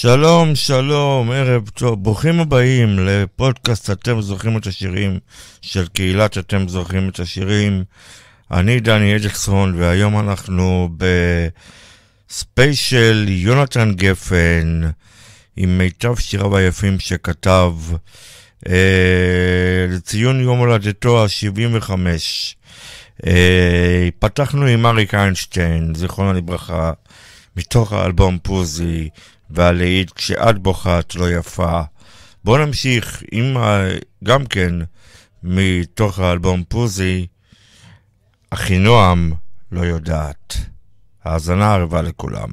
שלום, שלום, ערב טוב, ברוכים הבאים לפודקאסט אתם זוכרים את השירים של קהילת אתם זוכרים את השירים. אני דני אדלסון והיום אנחנו בספיישל יונתן גפן עם מיטב שיריו היפים שכתב אה, לציון יום הולדתו ה-75. אה, פתחנו עם אריק איינשטיין, זיכרונו לברכה, מתוך האלבום פוזי והלהיט כשאת בוכה את לא יפה. בואו נמשיך עם. גם כן מתוך האלבום פוזי, אחינועם לא יודעת. האזנה ערבה לכולם.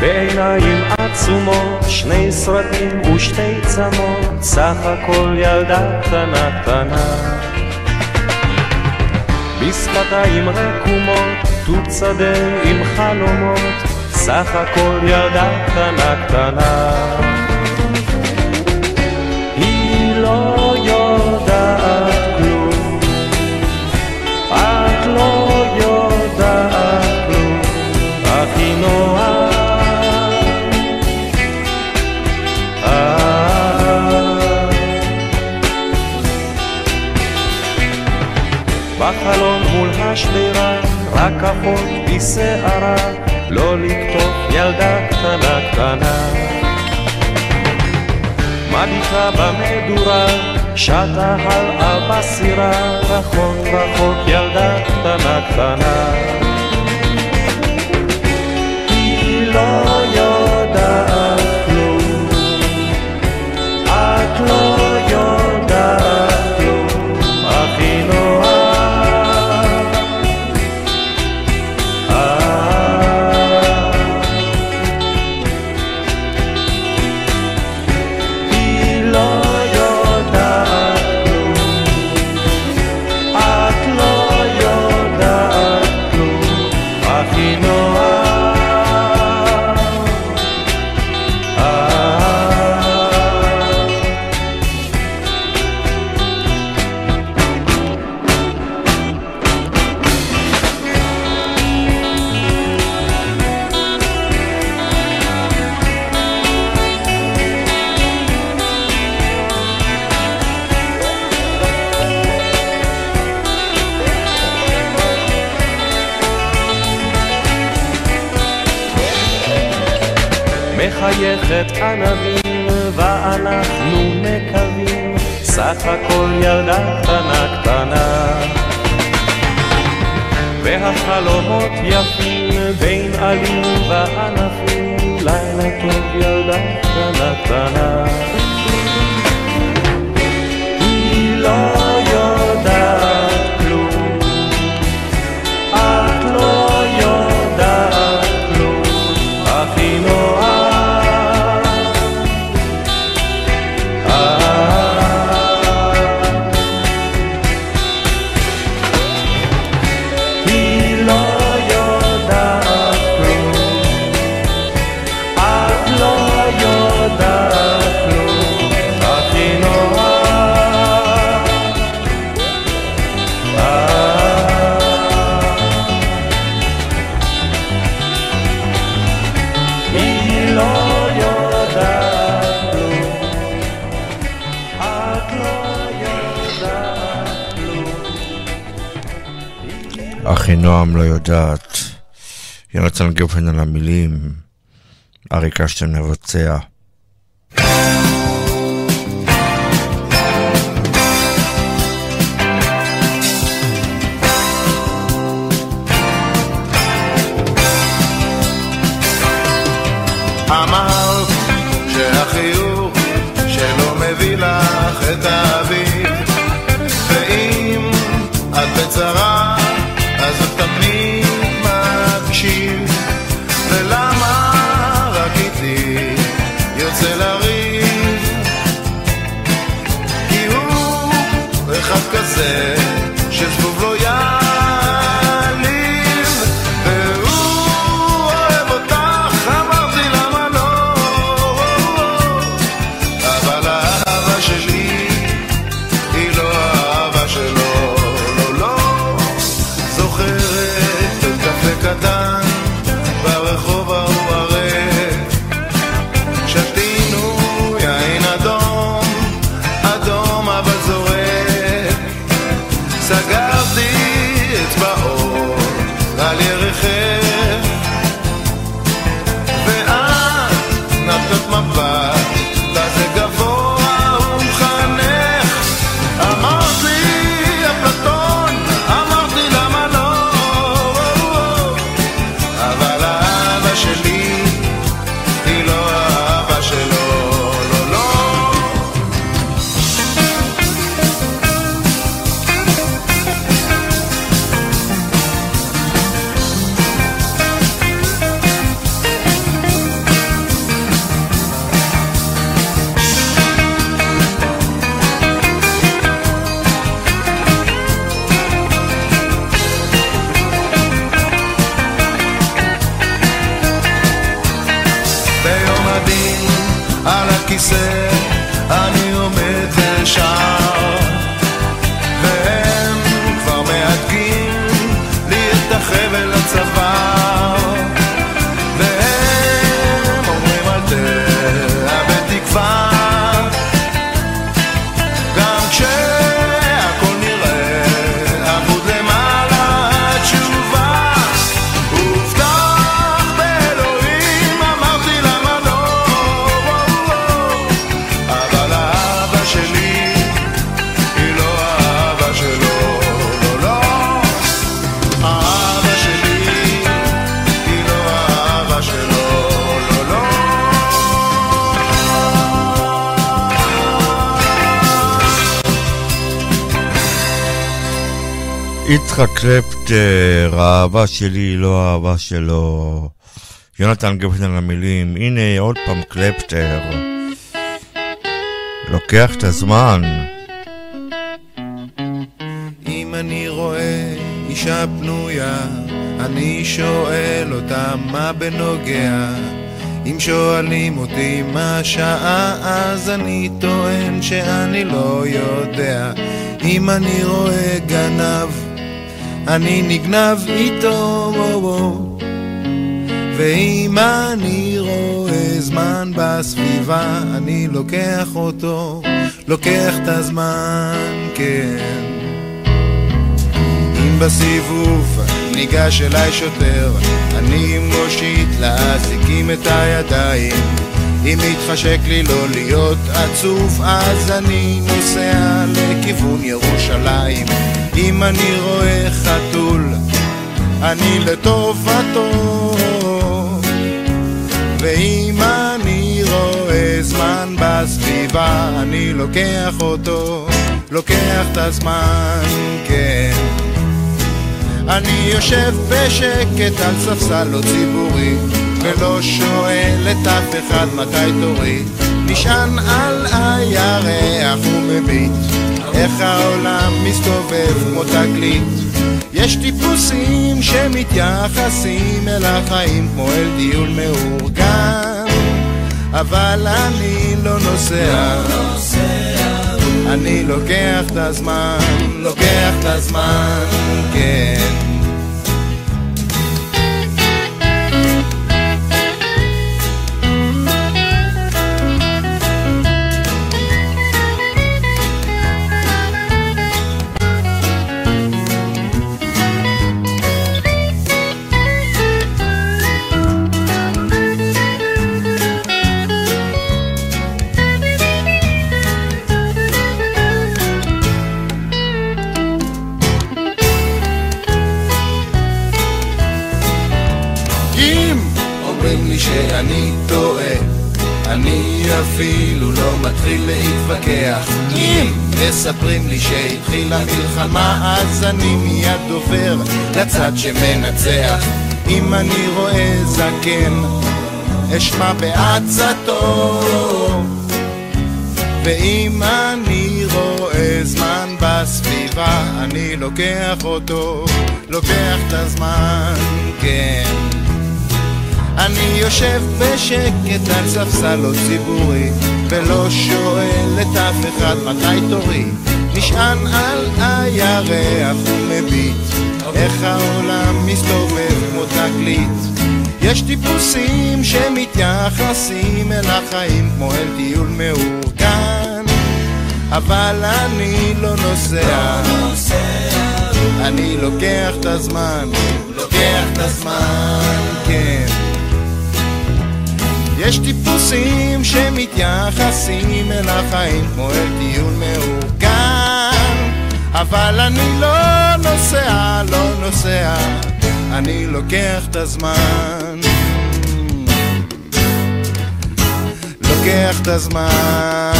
בעיניים עצומות, שני סרטים ושתי צמות, סך הכל ילדה קטנה קטנה. בשפתיים רקומות, תות שדה עם חלומות, סך הכל ילדה קטנה קטנה. היא לא השמירה, רק אחות בשערה, לא לקטוף ילדה קטנה קטנה. מביטה במדורה, שטה הלאה בסירה, רחוק רחוק ילדה קטנה קטנה. היא לא יודעת כלום, את לא... מחייכת ענבים, ואנחנו מקווים, סך הכל ילדה קטנה קטנה. והחלומות יפים בין עלים וענפים, לילה טוב ילדה קטנה קטנה. היא לא אחינועם לא יודעת, יונתן גופן על המילים, אריק אשטיין מבצע. יצחק קלפטר, האהבה שלי לא האהבה שלו. יונתן על המילים, הנה עוד פעם קלפטר. לוקח את הזמן. אם אני רואה אישה פנויה, אני שואל אותה מה בנוגע. אם שואלים אותי מה השעה, אז אני טוען שאני לא יודע. אם אני רואה גנב, אני נגנב איתו, ואם אני רואה זמן בסביבה, אני לוקח אותו, לוקח את הזמן, כן. אם בסיבוב ניגש אליי שוטר, אני מושיט לאזיקים את הידיים. אם מתחשק לי לא להיות עצוב, אז אני נוסע לכיוון ירושלים. אם אני רואה חתול, אני לטובתו. ואם אני רואה זמן בסביבה, אני לוקח אותו, לוקח את הזמן, כן. אני יושב בשקט על ספסל לא ציבורי ולא שואל את אף אחד מתי תורי נשען על הירח ומביט איך העולם מסתובב כמו תגלית יש טיפוסים שמתייחסים אל החיים כמו אל דיון מאורגן. אבל אני לא נוסע. אני לוקח את הזמן, לוקח את הזמן, כן מספרים לי שהתחילה מלחמה אז אני מיד עובר לצד שמנצח. אם אני רואה זקן אשמע בעצתו. ואם אני רואה זמן בסביבה אני לוקח אותו, לוקח את הזמן, כן. אני יושב בשקט על ספסל לא ציבורי ולא שואל את אף אחד מתי תורי נשען על הירח ומביט איך העולם מסתובב כמו תגלית יש טיפוסים שמתייחסים אל החיים כמו אל טיול מאורגן אבל אני לא נוסע, אני לוקח את הזמן, לוקח את הזמן, כן. יש טיפוסים שמתייחסים אל החיים כמו אל טיול מאורגן אבל אני לא נוסע, לא נוסע, אני לוקח את הזמן לוקח את הזמן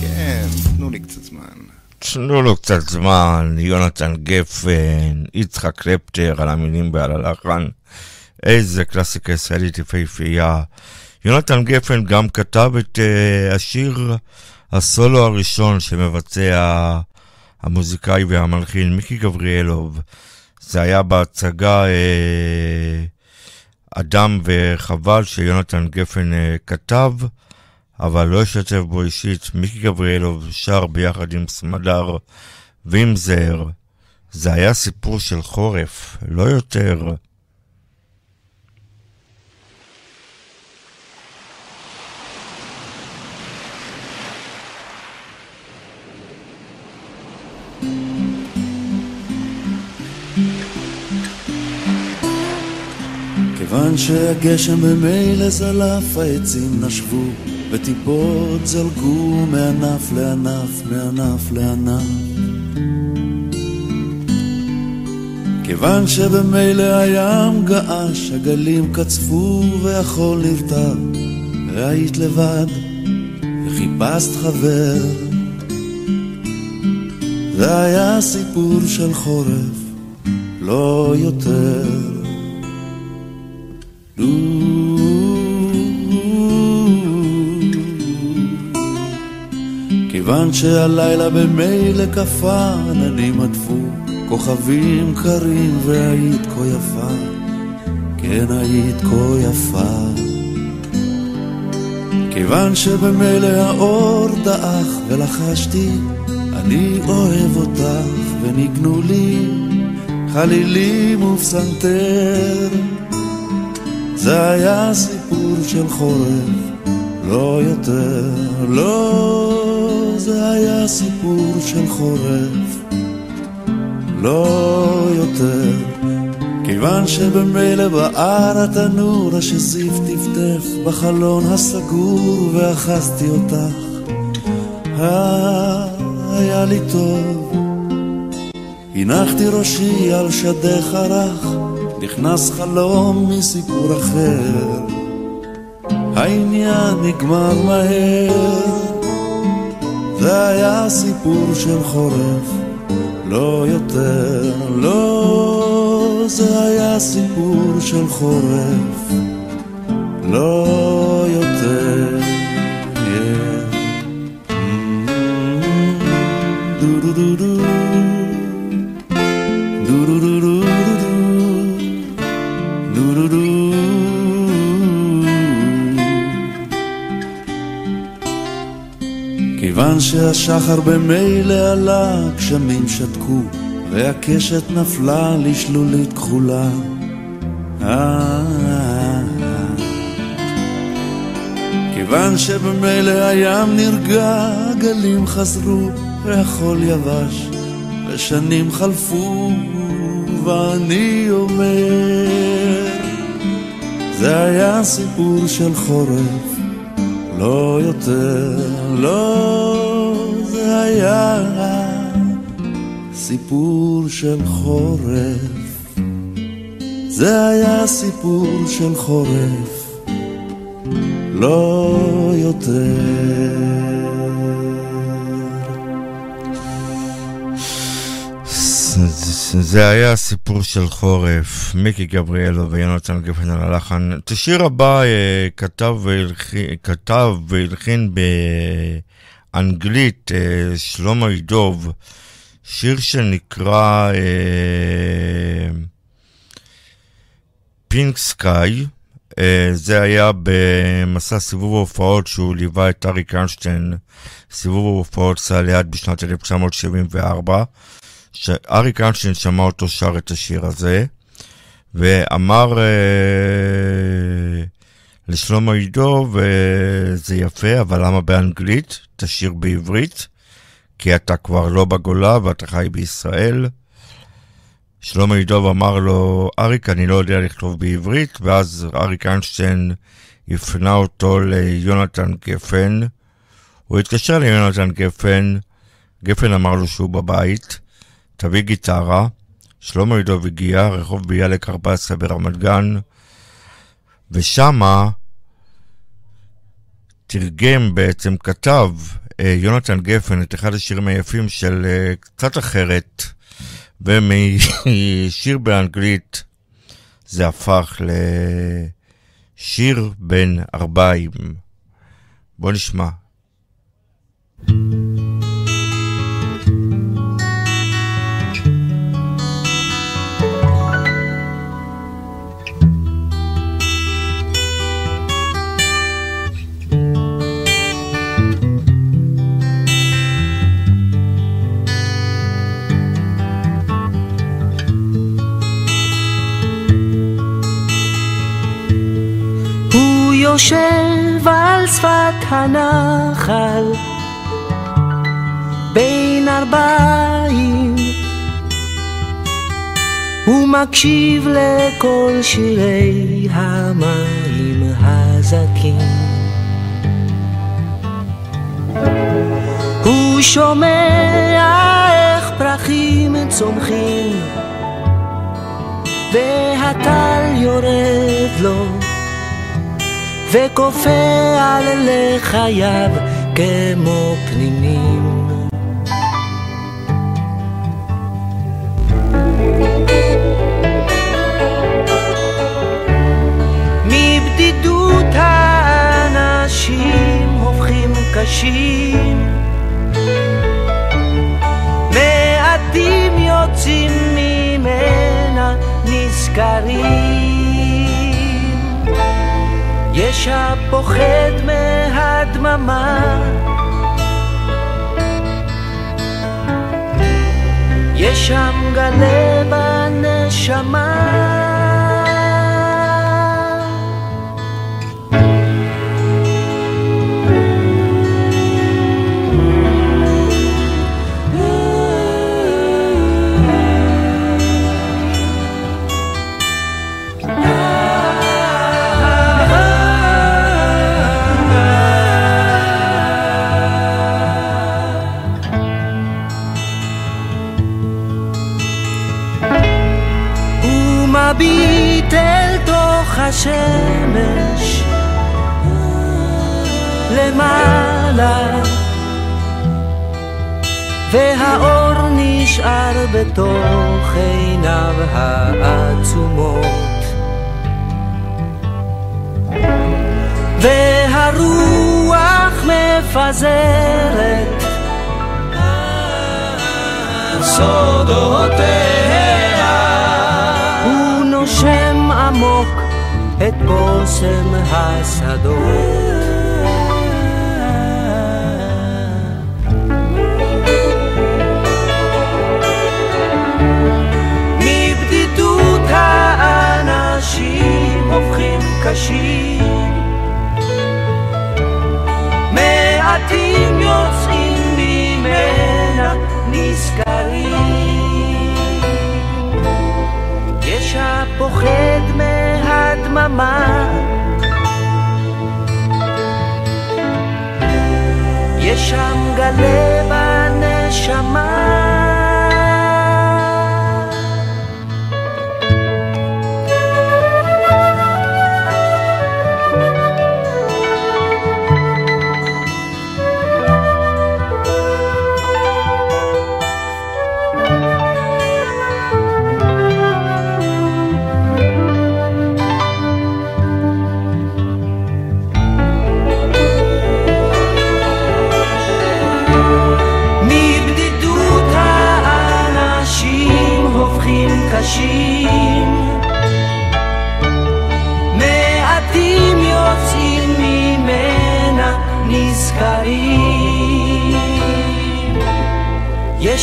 כן, תנו לי קצת זמן תנו לו קצת זמן, יונתן גפן, יצחק קלפטר על המילים ועל הלחן. איזה קלאסיקה ישראלית יפהפייה. יונתן גפן גם כתב את uh, השיר הסולו הראשון שמבצע המוזיקאי והמלחין מיקי גבריאלוב. זה היה בהצגה uh, אדם וחבל שיונתן גפן uh, כתב, אבל לא השתתף בו אישית. מיקי גבריאלוב שר ביחד עם סמדר ועם זהר. זה היה סיפור של חורף, לא יותר. כיוון שהגשם במילא זלף, העצים נשבו, וטיפות זלגו מענף לענף, מענף לענף. כיוון שבמילא הים געש, הגלים קצפו והחול נרטב, והיית לבד, וחיפשת חבר. זה היה סיפור של חורף, לא יותר. כיוון שהלילה במילא קפא, עננים עטפו כוכבים קרים והיית כה יפה, כן היית כה יפה. כיוון שבמילא האור דעך ולחשתי, אני אוהב אותך וניגנו לי חלילים ופסנתר. זה היה סיפור של חורף, לא יותר, לא, זה היה סיפור של חורף, לא יותר. כיוון שבמילא בער התנור השזיף טפטף בחלון הסגור ואחזתי אותך, אה, היה לי טוב. הנחתי ראשי על שדך הרך, נכנס חלום מסיפור אחר. העניין נגמר מהר, זה היה סיפור של חורף, לא יותר, לא, זה היה סיפור של חורף, לא כיוון שהשחר במילא עלה, גשמים שתקו, והקשת נפלה לשלולית כחולה. כיוון שבמילא הים נרגע, הגלים חזרו, והחול יבש, ושנים חלפו, ואני אומר, זה היה סיפור של חורף, לא יותר, לא, זה היה סיפור של חורף. זה היה סיפור של חורף, לא יותר. זה היה סיפור של חורף, מיקי גבריאלו ויונתן גפן על הלחן. את השיר הבא אה, כתב והלחין, כתב והלחין באנגלית אה, שלמה ידוב, שיר שנקרא פינק סקאי. זה היה במסע סיבוב ההופעות שהוא ליווה את אריק איינשטיין, סיבוב ההופעות סליאד בשנת 1974. שאריק איינשטיין שמע אותו שר את השיר הזה, ואמר אה, לשלמה עידו, וזה יפה, אבל למה באנגלית? תשאיר בעברית, כי אתה כבר לא בגולה ואתה חי בישראל. שלמה עידוב אמר לו, אריק, אני לא יודע לכתוב בעברית, ואז אריק איינשטיין הפנה אותו ליונתן גפן. הוא התקשר ליונתן גפן, גפן אמר לו שהוא בבית, תביא גיטרה, שלמה ידוב הגיע, רחוב ביאלק 14 ברמת גן, ושמה תרגם בעצם, כתב אה, יונתן גפן את אחד השירים היפים של אה, קצת אחרת, ומשיר באנגלית זה הפך לשיר בין ארבעים. בוא נשמע. thank you יושב על שפת הנחל בין ארבעים ומקשיב לכל שירי המים הזכים. הוא שומע איך פרחים צומחים והטל יורד לו וכופע לחייו כמו פנינים. מבדידות האנשים הופכים קשים מעטים יוצאים ממנה נזכרים יש הפוחד מהדממה. יש שם גלה בנשמה השמש למעלה והאור נשאר בתוך עיניו העצומות. והרוח מפזרת סודותיה הוא נושם עמוק את בושם השדות. קשים, מעטים יוצאים ממנה נזכרים. יש הפוחד מהדממה יש שם גלה בנשמה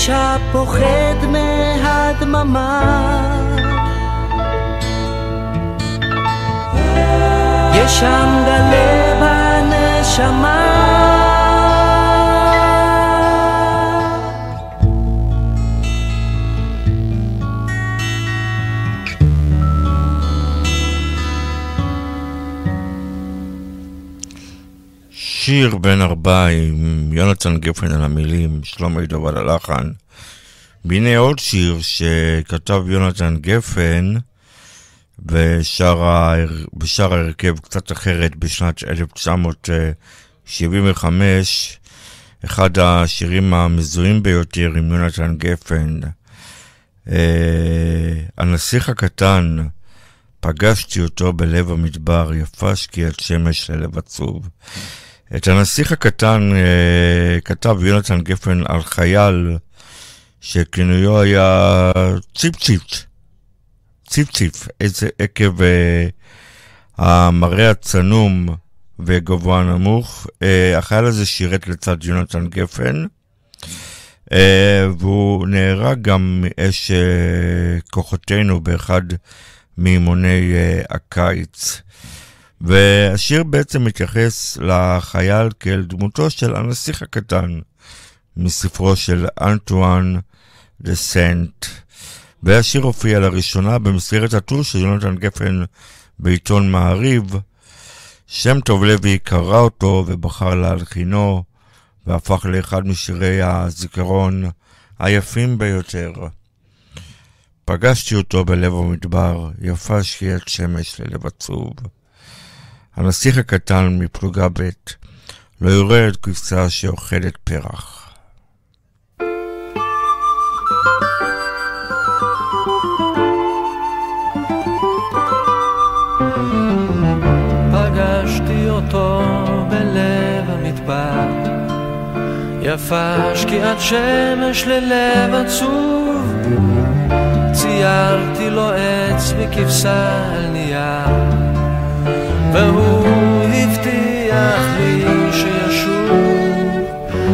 יש הפוחד מהדממה. יש שם גלה בנשמה שיר בן ארבע עם יונתן גפן על המילים, שלמה ידוב על הלחן. והנה עוד שיר שכתב יונתן גפן ושר, ושר ההרכב קצת אחרת בשנת 1975, אחד השירים המזוהים ביותר עם יונתן גפן. אה, הנסיך הקטן, פגשתי אותו בלב המדבר, יפה שקיעת שמש ללב עצוב. את הנסיך הקטן אה, כתב יונתן גפן על חייל שכינויו היה ציפציפ, ציפציפ, עקב אה, המראה הצנום וגבוה נמוך. אה, החייל הזה שירת לצד יונתן גפן, והוא נהרג גם מאש כוחותינו באחד מאימוני הקיץ. והשיר בעצם מתייחס לחייל כאל דמותו של הנסיך הקטן מספרו של אנטואן דה סנט. והשיר הופיע לראשונה במסגרת הטור של יונתן גפן בעיתון מעריב. שם טוב לוי קרא אותו ובחר להלחינו והפך לאחד משירי הזיכרון היפים ביותר. פגשתי אותו בלב המדבר, יפה שקיעת שמש ללב עצוב. הנסיך הקטן מפלוגה ב' לא יורד כבשה שאוכלת פרח. יפה שקיעת שמש ללב עצוב. ציירתי לו עץ וכבשה על נייר והוא הבטיח לי שישוב.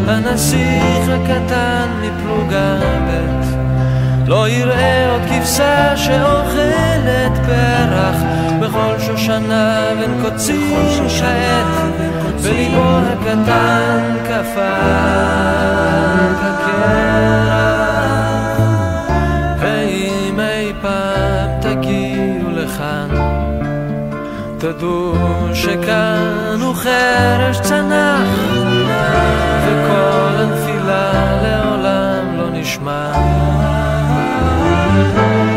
הנסיך הקטן מפלוגה ב' לא יראה עוד כבשה שאוכלת פרח. בכל שושנה בין קוצים כעת וליבו הקטן קפא כקרח תדעו שכאן הוא חרש צנח וכל הנפילה לעולם לא נשמע.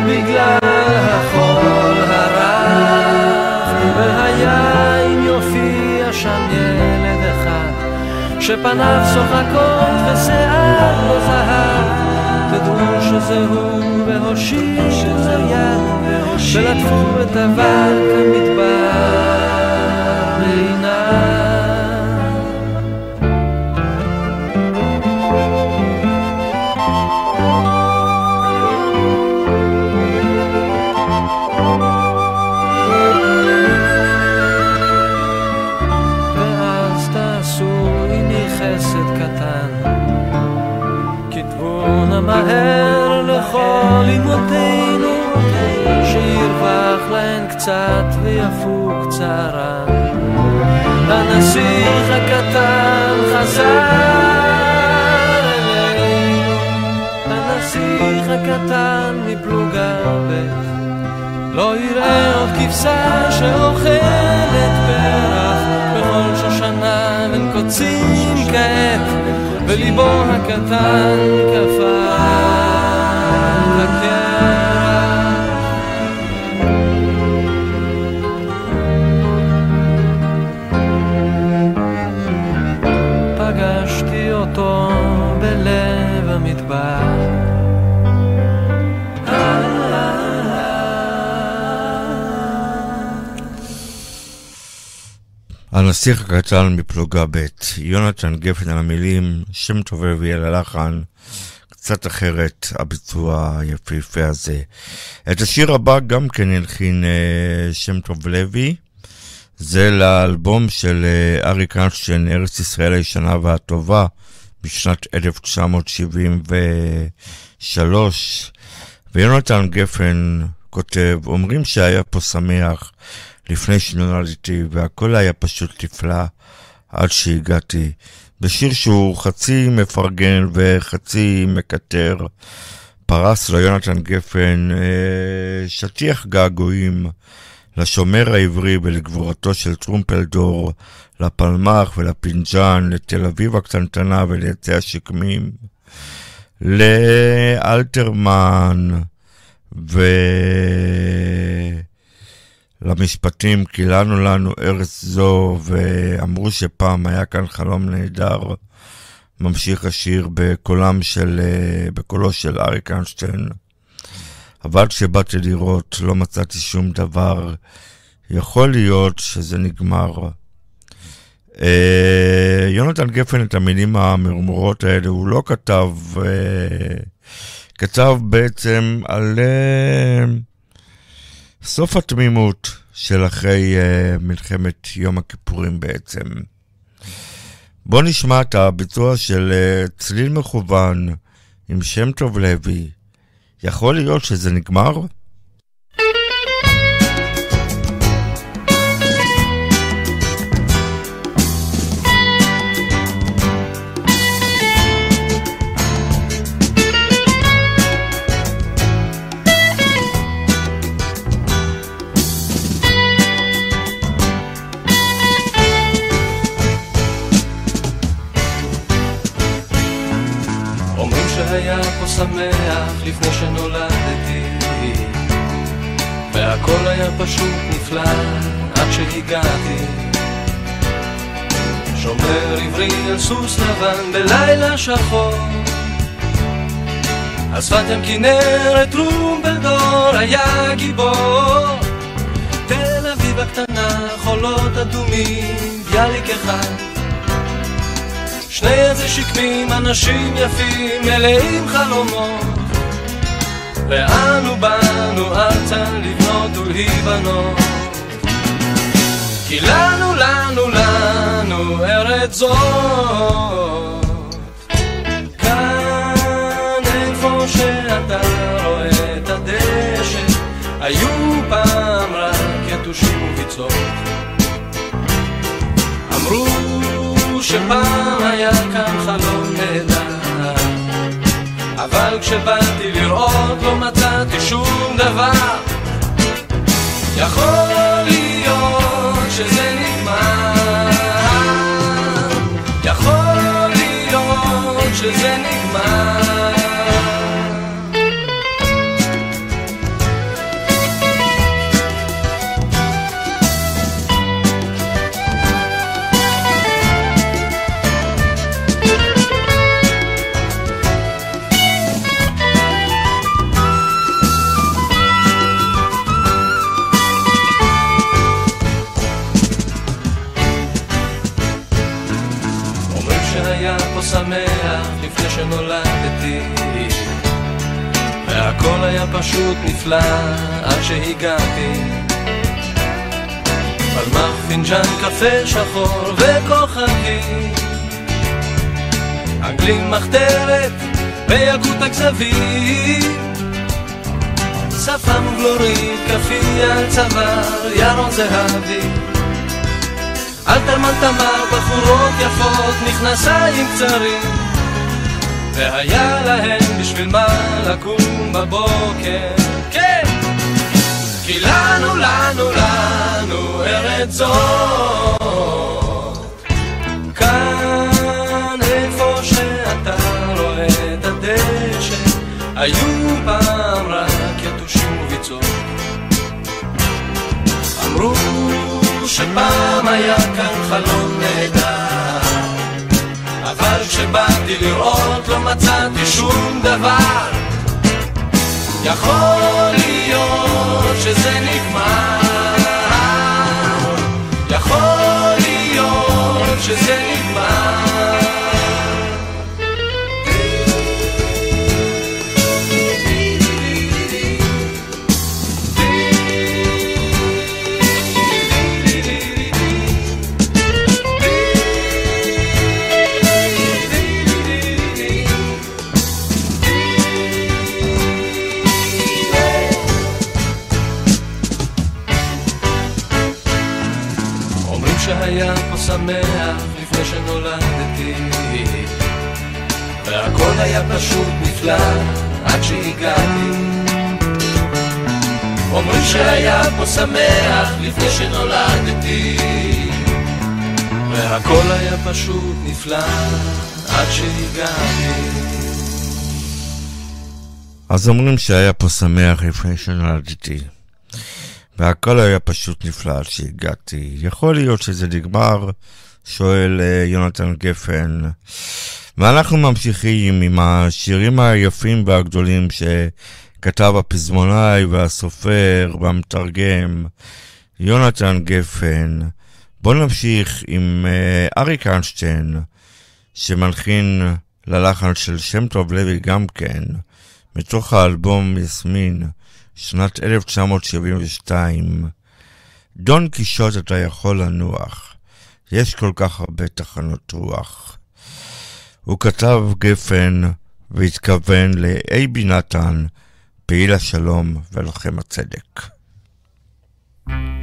בגלל החול הרב והיה יופיע שם ילד אחד שפניו צוחקות ושיער לא זהב תדעו שזה הוא והושיטו יד ולטפו את אבק המדבר בעיניו ואז תעשו עימי חסד קטן. כתבו נא מהר לכל אמותינו קצת ויפוג צערן הנסיך הקטן חזר אלינו. הנסיך הקטן מפלוגה ב' לא יראה עוד כבשה שאוכלת פרח. בכל שושנה בין קוצים כעת וליבו הקטן קפא הנסיך הקטן מפלוגה ב', יונתן גפן על המילים, שם טוב על הלחן, קצת אחרת הביצוע היפהפה הזה. את השיר הבא גם כן הלחין אה, שם טוב לוי, זה לאלבום של אה, אריק איינשטיין, ארץ ישראל הישנה והטובה, בשנת 1973, ויונתן גפן כותב, אומרים שהיה פה שמח לפני שנולדתי, והכל היה פשוט נפלא עד שהגעתי. בשיר שהוא חצי מפרגן וחצי מקטר, פרס לו יונתן גפן אה, שטיח געגועים לשומר העברי ולגבורתו של טרומפלדור, לפלמ"ח ולפינג'אן, לתל אביב הקטנטנה וליצי השקמים, לאלתרמן ולמשפטים כי לנו לנו ארץ זו ואמרו שפעם היה כאן חלום נהדר. ממשיך השיר בקולם של, אה, בקולו של אריק איינשטיין. אבל כשבאתי לראות לא מצאתי שום דבר. יכול להיות שזה נגמר. אה, יונתן גפן את המילים המרמורות האלה הוא לא כתב, אה, כתב בעצם על אה, סוף התמימות של אחרי אה, מלחמת יום הכיפורים בעצם. בואו נשמע את הביצוע של אה, צליל מכוון עם שם טוב לוי. יכול להיות שזה נגמר? פשוט נפלא עד שהגעתי. שומר עברי על סוס לבן בלילה שחור. על שפת ים כנרת טרומפלדור היה גיבור. תל אביב הקטנה חולות אדומים ביאליק אחד. שני איזה שקמים, אנשים יפים, מלאים חלומות. ואנו באנו ארצה לבנות ולהיבנות. כי לנו, לנו, לנו ארץ זאת. כאן איפה שאתה רואה את הדשא, היו פעם רק יתושים וביצות. אמרו שפעם היה כאן חלום נהדר, אבל כשבאתי לראות לא מצאתי שום דבר. יכול להיות שזה נגמר, יכול להיות שזה נגמר. שנולדתי. והכל היה פשוט נפלא עד שהגעתי. על מפינג'ן קפה שחור וכוכבי. אנגלים מחתרת בילקוט הכזבים. שפם גלורית, כפי על צוואר, ירון זהבי. אלתרמן תמר, בחורות יפות, מכנסיים קצרים והיה להם בשביל מה לקום בבוקר. כן! כי לנו, לנו, לנו ארץ זאת כאן איפה שאתה רואה את הדשא היו פעם רק יתושים וביצות. אמרו שפעם היה כאן חלום נהדר אבל כשבאתי לראות לא מצאתי שום דבר. יכול להיות שזה נגמר. יכול להיות שזה נגמר היה פשוט נפלא עד שהגעתי אומרים שהיה פה שמח לפני שנולדתי והכל היה פשוט נפלא עד שהגעתי אז אומרים שהיה פה שמח לפני שנולדתי. והכל היה פשוט נפלא עד שהגעתי. יכול להיות שזה נגמר, שואל אה, יונתן גפן. ואנחנו ממשיכים עם השירים היפים והגדולים שכתב הפזמונאי והסופר והמתרגם יונתן גפן. בואו נמשיך עם אה, אריק איינשטיין, שמלחין ללחן של שם טוב לוי גם כן, מתוך האלבום יסמין, שנת 1972. דון קישוט אתה יכול לנוח, יש כל כך הרבה תחנות רוח. הוא כתב גפן והתכוון לאייבי נתן, פעיל השלום ולוחם הצדק. שים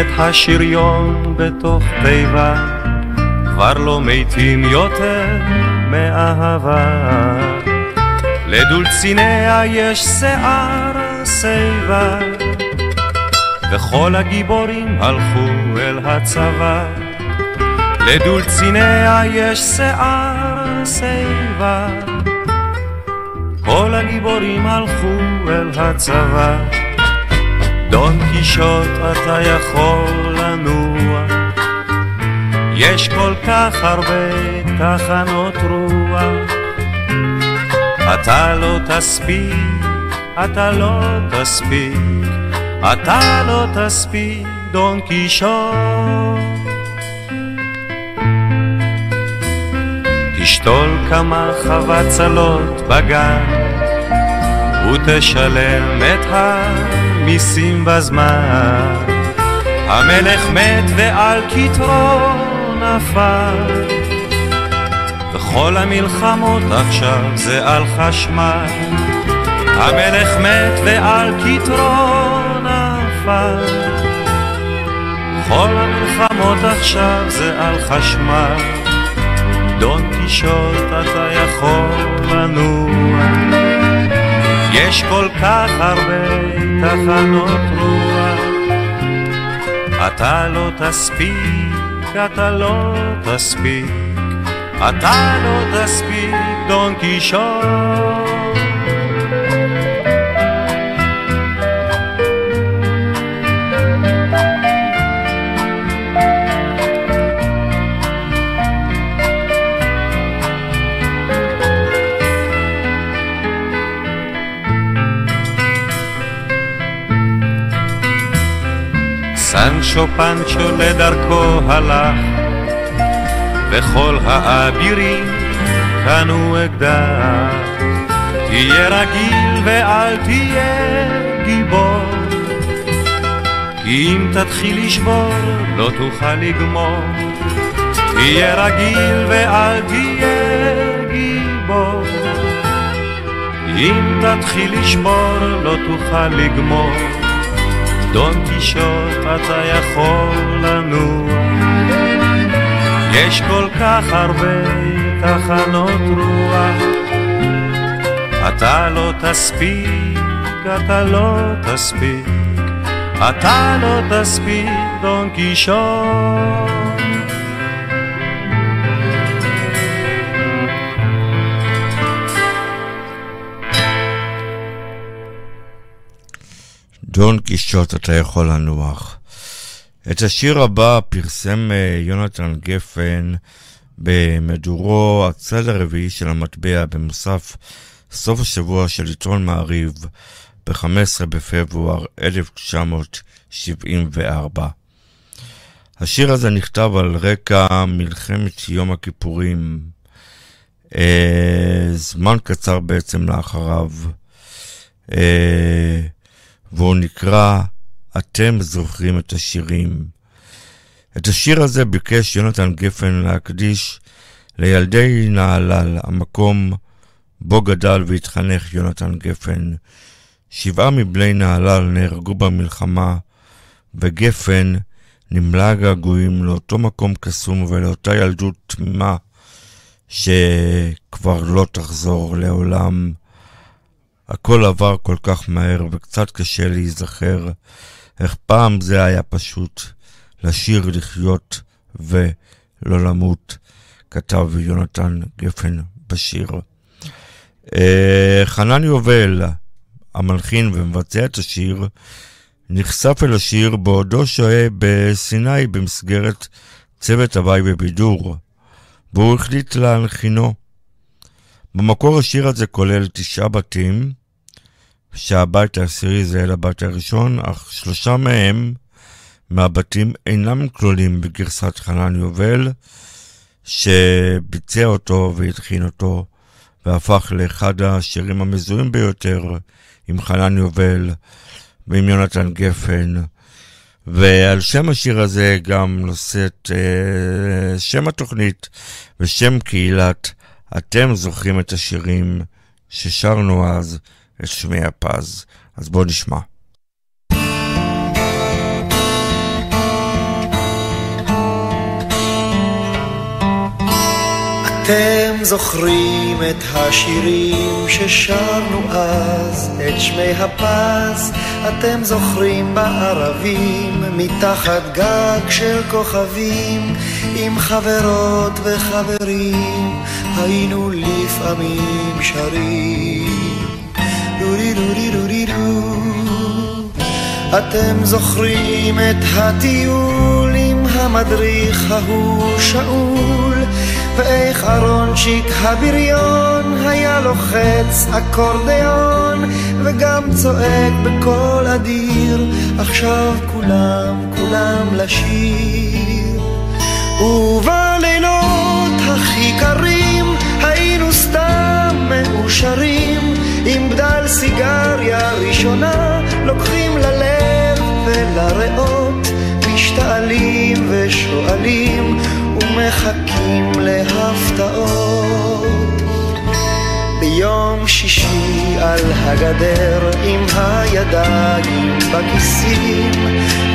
את השריון בתוך תיבה, כבר לא מתים יותר מאהבה. לדולציניה יש שיער שיבה, וכל הגיבורים הלכו אל הצבא. לדולציניה יש שיער שיבה כל הגיבורים הלכו אל הצבא דון קישוט אתה יכול לנוע יש כל כך הרבה תחנות רוח אתה לא תספיק, אתה לא תספיק, אתה לא תספיק, דון קישון. תשתול כמה חבצלות בגן, ותשלם את המיסים בזמן. המלך מת ועל כתרו נפל. כל המלחמות עכשיו זה על חשמל. המלך מת ועל כתרו נפל. כל המלחמות עכשיו זה על חשמל. דון קישוט אתה יכול לנוע. יש כל כך הרבה תחנות רוח. אתה לא תספיק, אתה לא תספיק. אתה לא תספיק דון קישון סנצ'ו פנצ'ו לדרכו הלך וכל האבירים קנו אקדח. תהיה רגיל ואל תהיה גיבור, כי אם תתחיל לשבור לא תוכל לגמור. תהיה רגיל ואל תהיה גיבור, אם תתחיל לשבור לא תוכל לגמור. דון קישוט אתה יכול לנוע יש כל כך הרבה תחנות רוח, אתה לא תספיק, אתה לא תספיק, אתה לא תספיק, דון קישון. דון קישוט אתה יכול לנוח. את השיר הבא פרסם אה, יונתן גפן במדורו הצד הרביעי של המטבע במוסף סוף השבוע של עיתון מעריב ב-15 בפברואר 1974. השיר הזה נכתב על רקע מלחמת יום הכיפורים, אה, זמן קצר בעצם לאחריו, אה, והוא נקרא אתם זוכרים את השירים. את השיר הזה ביקש יונתן גפן להקדיש לילדי נהלל, המקום בו גדל והתחנך יונתן גפן. שבעה מבני נהלל נהרגו במלחמה, וגפן נמלא געגועים לאותו מקום קסום ולאותה ילדות תמימה שכבר לא תחזור לעולם. הכל עבר כל כך מהר וקצת קשה להיזכר. איך פעם זה היה פשוט לשיר, לחיות ולא למות, כתב יונתן גפן בשיר. אה, חנן יובל, המלחין ומבצע את השיר, נחשף אל השיר בעודו שוהה בסיני במסגרת צוות הוואי בבידור, והוא החליט להנחינו. במקור השיר הזה כולל תשעה בתים, שהבית העשירי זה אל הבית הראשון, אך שלושה מהם מהבתים אינם כלולים בגרסת חנן יובל, שביצע אותו והתחין אותו, והפך לאחד השירים המזוהים ביותר עם חנן יובל ועם יונתן גפן. ועל שם השיר הזה גם נושאת אה, שם התוכנית ושם קהילת אתם זוכרים את השירים ששרנו אז את שמי הפז. אז בואו נשמע. אתם זוכרים את השירים ששרנו אז, את שמי הפז, אתם זוכרים בערבים, מתחת גג של כוכבים, עם חברות וחברים, היינו לפעמים שרים. דורי דורי דורי דו. אתם זוכרים את הטיול עם המדריך ההוא שאול, ואיך אהרונצ'יק הבריון היה לוחץ אקורדיון וגם צועק בקול אדיר עכשיו כולם כולם לשיר. ובלילות הכי קרים היינו סתם מאושרים עם בדל סיגריה ראשונה לוקחים ללב ולריאות משתעלים ושואלים ומחכים להפתעות. ביום שישי על הגדר עם הידיים בכיסים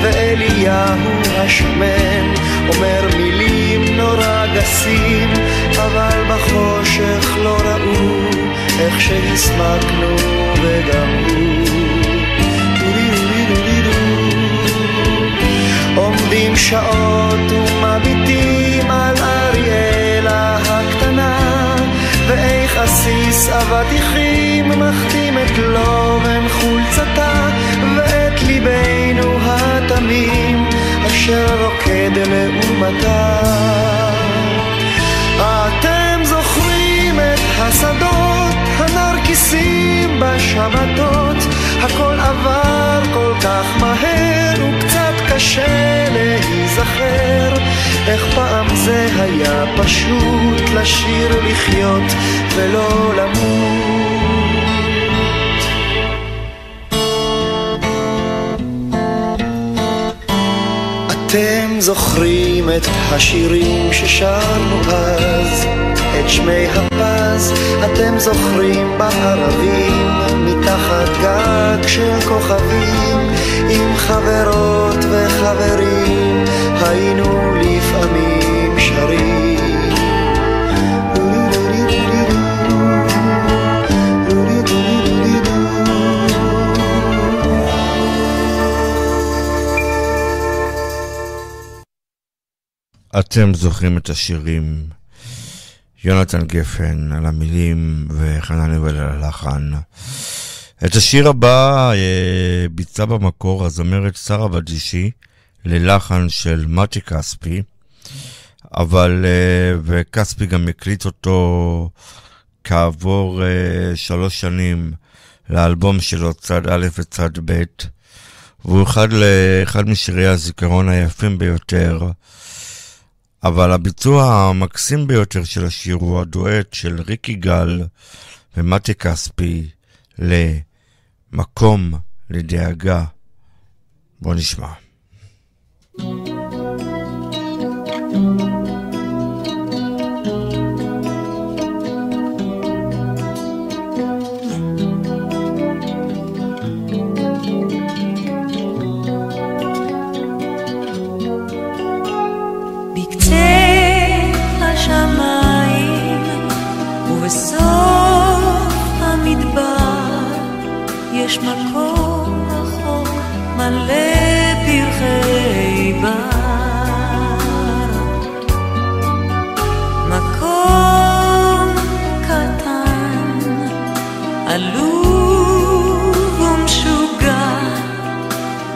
ואליהו השמן אומר מילים נורא גסים אבל בחושך לא ראו איך שהסמקנו וגם הוא עומדים שעות ומביטים עסיס אבטיחים מחתים את לובן חולצתה ואת ליבנו התמים אשר רוקד לעומתה אתם זוכרים את השדות הנרקיסים בשבתות? הכל עבר כל כך מהר וקצת קשה להיזכר איך פעם זה היה פשוט לשיר לחיות ולא למות. אתם זוכרים את השירים ששרנו אז, את שמי הפז, אתם זוכרים בערבים, מתחת גג של כוכבים, עם חברות וחברים, היינו לפעמים שרים. אתם זוכרים את השירים יונתן גפן על המילים וחנן יובל על הלחן. את השיר הבא אה, ביצעה במקור הזמרת שרה בדישי ללחן של מתי כספי, אבל, אה, וכספי גם הקליט אותו כעבור אה, שלוש שנים לאלבום שלו צד א' וצד ב', והוא אחד, אחד משירי הזיכרון היפים ביותר. אבל הביצוע המקסים ביותר של השיר הוא הדואט של ריקי גל ומתי כספי ל"מקום לדאגה". בוא נשמע. יש מקום רחוק מלא פרחי בר. מקום קטן, עלוב ומשוגע,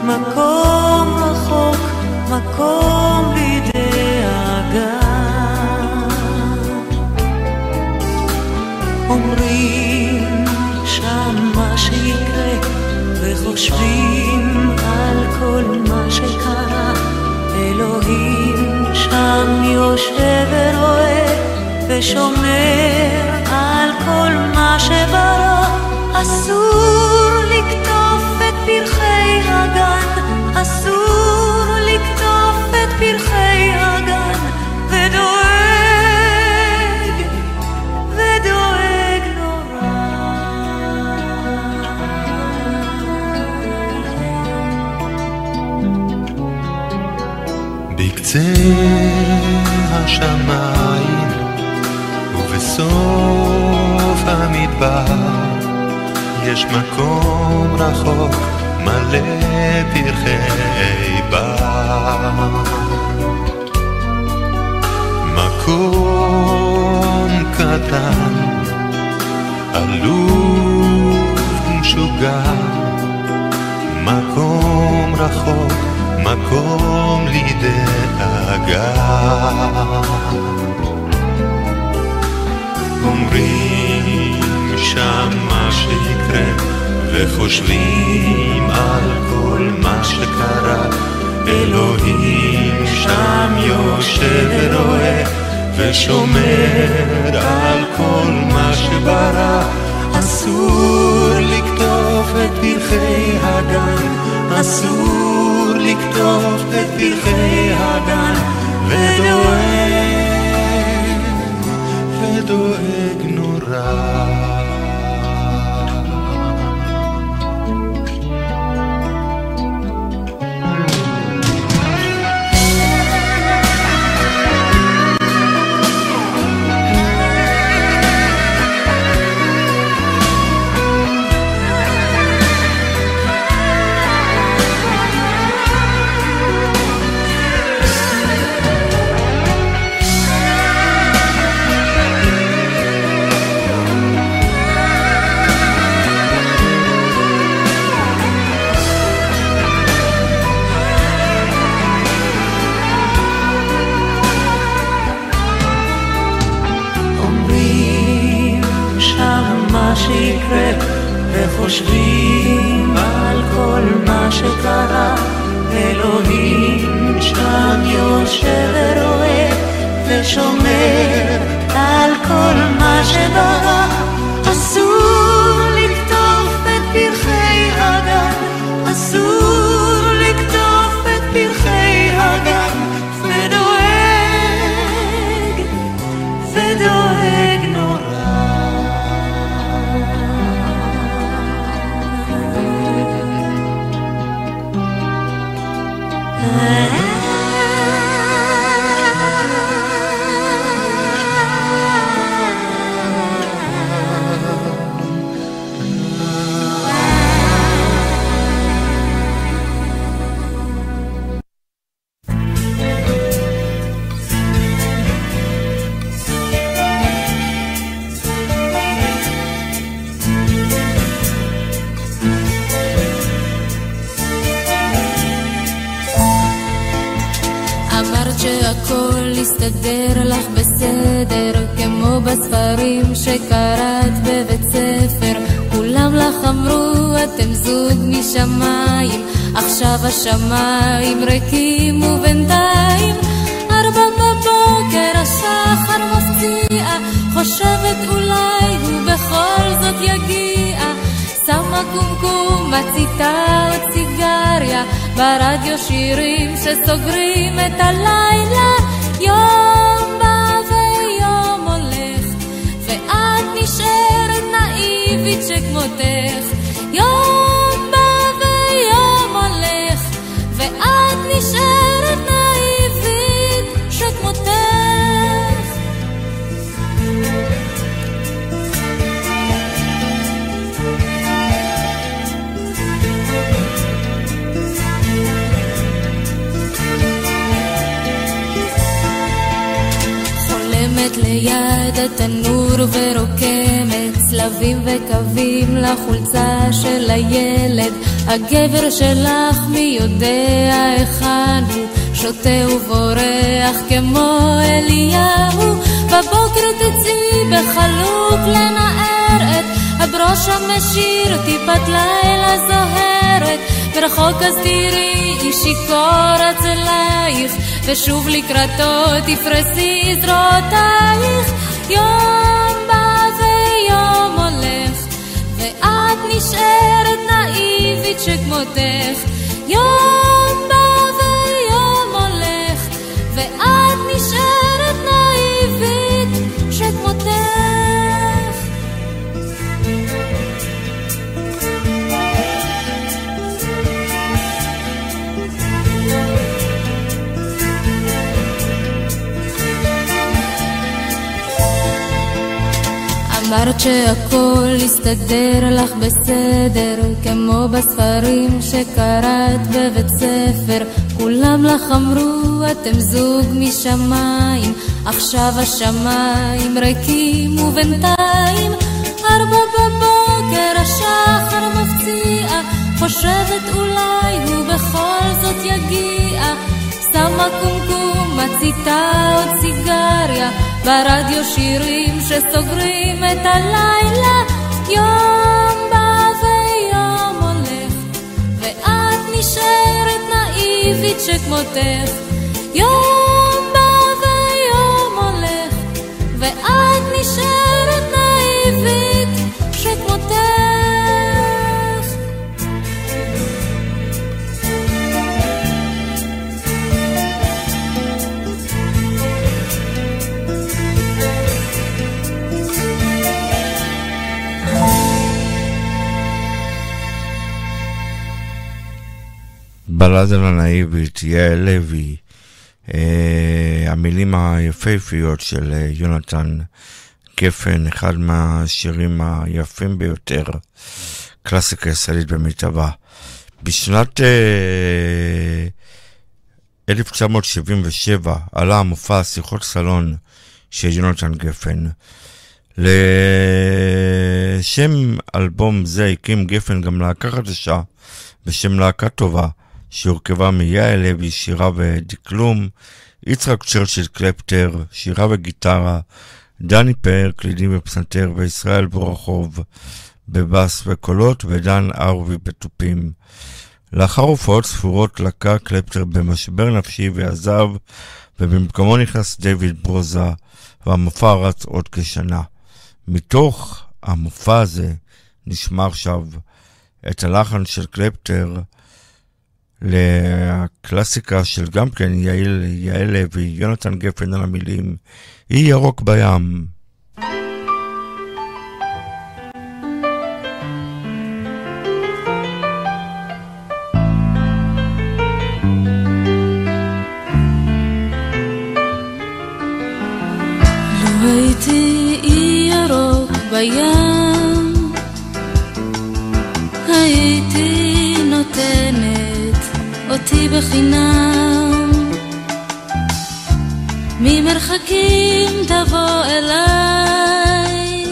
מקום רחוק, מקום אומרים שם מה שיקרה, וחושבים על כל מה שקרה. אלוהים שם יושב ורואה, ושומר על כל מה שברא. אסור לקטוף את פרחי הגן, אסור בקצה השמיים בה, יש מקום רחוק מלא פרחי בר. מקום קטן, עלוב ומשוגע, מקום רחוק, מקום לדאגה. אומרים שם מה שיקרה, וחושבים על כל מה שקרה. אלוהים שם יושב ורואה, ושומר על כל מה שברא. אסור לקטוף את פרחי הגן, אסור לקטוף את פרחי הגן, ודואג ודואג נורא. שותה ובורח כמו אליהו. בבוקר תצאי בחלוק לנער את הברוש המשיר טיפת לילה זוהרת. ורחוק אז תראי איש שיכור אצלייך ושוב לקראתו תפרסי זרועותייך יום בא ויום הולך ואת נשארת נאיבית שכמותך. יום בא נשארת נאיבית שכמותך אמרת שהכל יסתדר לך בסדר, כמו בספרים שקראת בבית ספר. כולם לך אמרו, אתם זוג משמיים, עכשיו השמיים ריקים ובינתיים ארבע בבוקר השחר מפציע, חושבת אולי הוא בכל זאת יגיע. שמה קומקום, מציתה עוד סיגריה, ברדיו שירים שסוגרים את הלילה. יום בא ויום הולך, ואת נשארת נאיבית שכמותך. יום בא ויום הולך, ואת נשארת בלדה הנאיבית, יעל לוי, אה, המילים היפהפיות של אה, יונתן גפן, אחד מהשירים היפים ביותר, קלאסיקה ישראלית במיטבה. בשנת אה, 1977 עלה המופע שיחות סלון של יונתן גפן. לשם אלבום זה הקים גפן גם להקה חדשה בשם להקה טובה, שהורכבה מיעל לוי, שירה ודקלום, יצחק צ'רצ'יל קלפטר, שירה וגיטרה, דני פאר, קלידים ופסנתר, וישראל בורחוב, בבאס וקולות, ודן ארווי בתופים. לאחר הופעות ספורות לקה קלפטר במשבר נפשי ועזב, ובמקומו נכנס דיוויד ברוזה, והמופע רץ עוד כשנה. מתוך המופע הזה נשמע עכשיו את הלחן של קלפטר לקלאסיקה של גם כן יעל, יעל לוי, יונתן גפן על המילים, אי ירוק בים. ירוק בים, בחינם. ממרחקים תבוא אליי,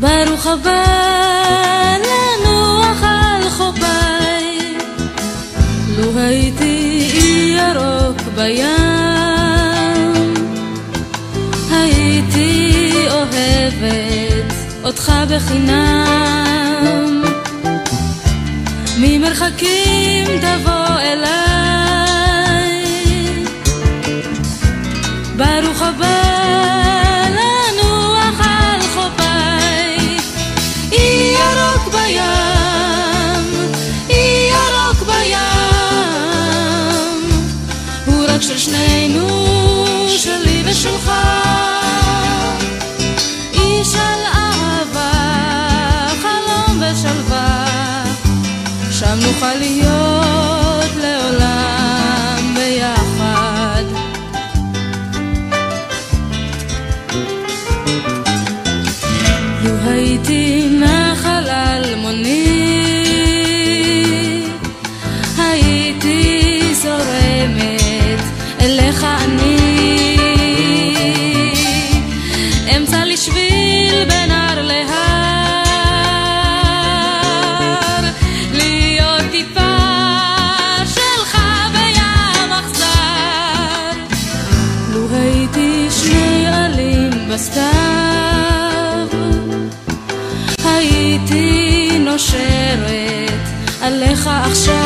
ברוך הבא לנוח על חופיי. לו הייתי אי ירוק בים, הייתי אוהבת אותך בחינם. ממרחקים תבוא אליי, עליך עכשיו,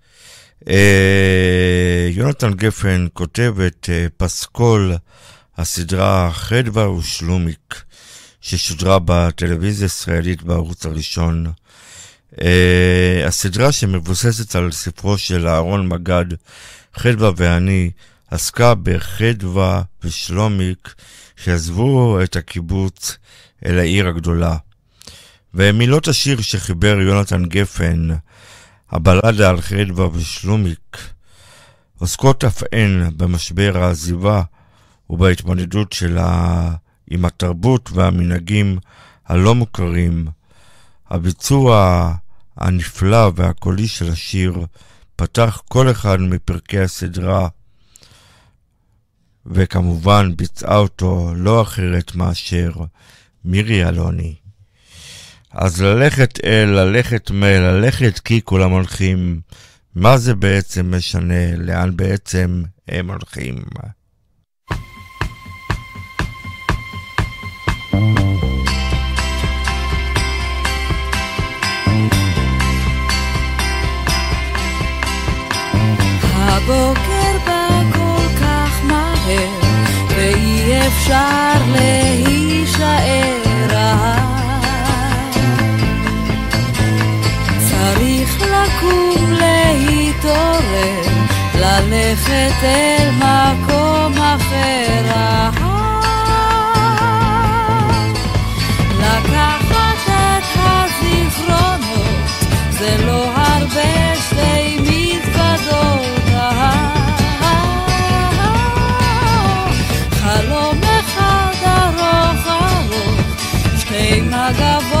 יונתן גפן כותב את אה, פסקול הסדרה חדווה ושלומיק ששודרה בטלוויזיה הישראלית בערוץ הראשון. אה, הסדרה שמבוססת על ספרו של אהרון מגד, חדווה ואני, עסקה בחדווה ושלומיק שעזבו את הקיבוץ אל העיר הגדולה. ומילות השיר שחיבר יונתן גפן, הבלדה על חדווה ושלומיק, עוסקות אף הן במשבר העזיבה ובהתמודדות שלה עם התרבות והמנהגים הלא מוכרים. הביצוע הנפלא והקולי של השיר פתח כל אחד מפרקי הסדרה וכמובן ביצעה אותו לא אחרת מאשר מירי אלוני. אז ללכת אל, ללכת מ... ללכת כי כולם הולכים. מה זה בעצם משנה? לאן בעצם הם הולכים? הבוקר בא כל כך מהר, ואי אפשר להישאר. צריך לקום להתעורר, ללכת אל מקום אחר. לקחת את הזיכרונות, זה לא הרבה שתי מזוודות. חלום אחד ארוך ארוך, שתי מגבות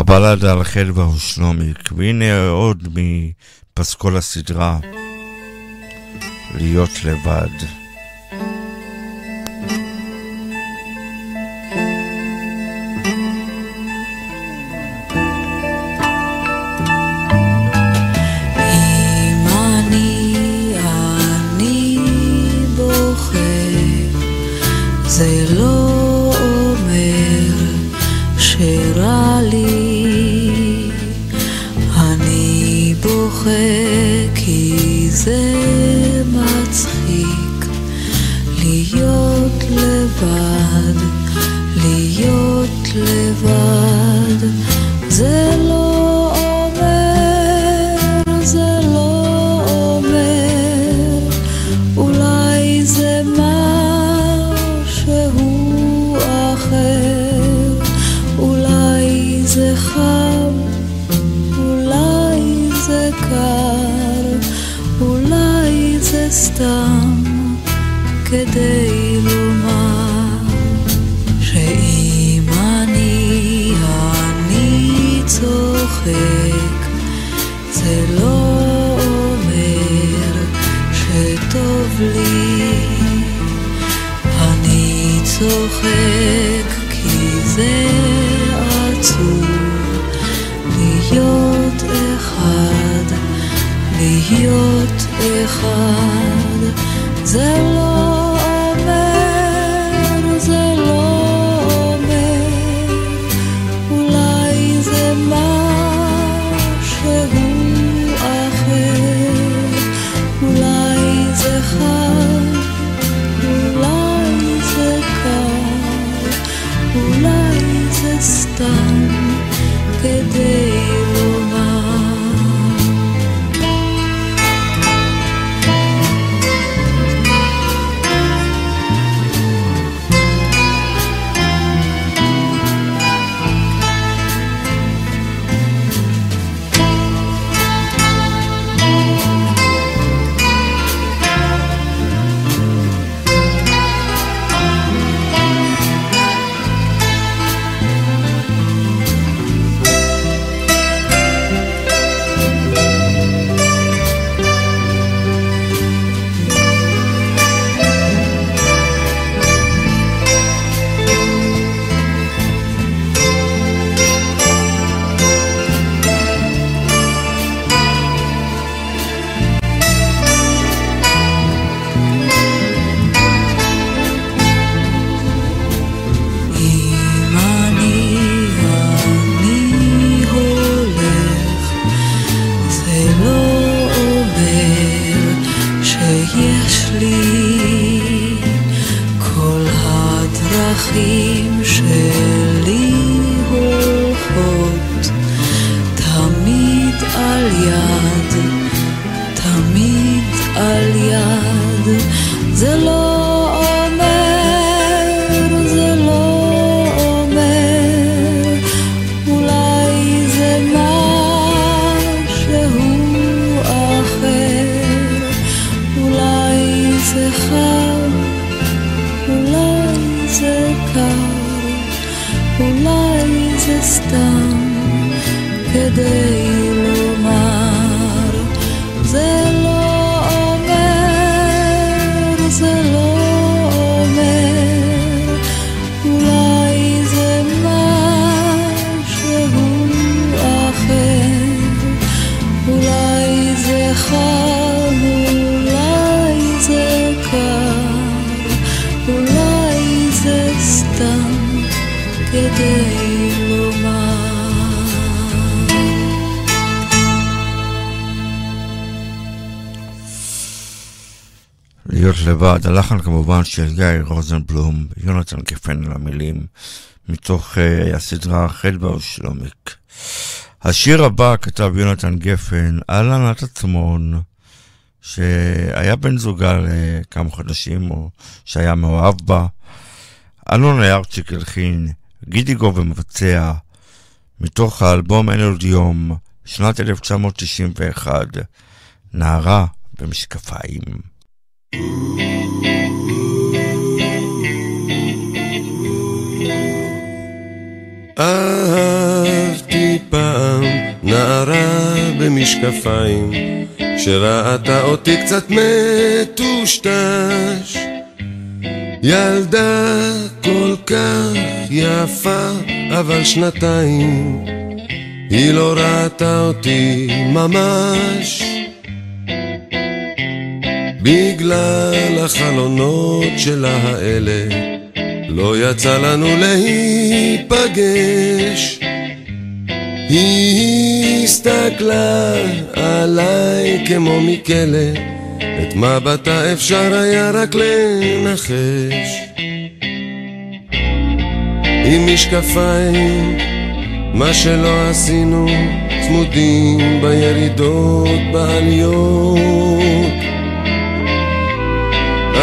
הבלדה על חדווה ושלומיק, והנה עוד מפסקול הסדרה, להיות לבד. לבד, הלחן כמובן של גיא רוזנבלום, יונתן גפן על המילים, מתוך uh, הסדרה חדווה ושלומיק. השיר הבא כתב יונתן גפן על ענת עצמון, שהיה בן זוגה לכמה חודשים, או שהיה מאוהב בה. אלון היארצ'יק הלחין, גידיגו ומבצע, מתוך האלבום אין עוד יום, שנת 1991, נערה במשקפיים. אהבתי משקפיים, שראתה אותי קצת מטושטש. ילדה כל כך יפה, אבל שנתיים, היא לא ראתה אותי ממש. בגלל החלונות שלה האלה, לא יצא לנו להיפגש. היא הסתכלה עליי כמו מכלא, את מבטה אפשר היה רק לנחש. עם משקפיים, מה שלא עשינו, צמודים בירידות, בעליות.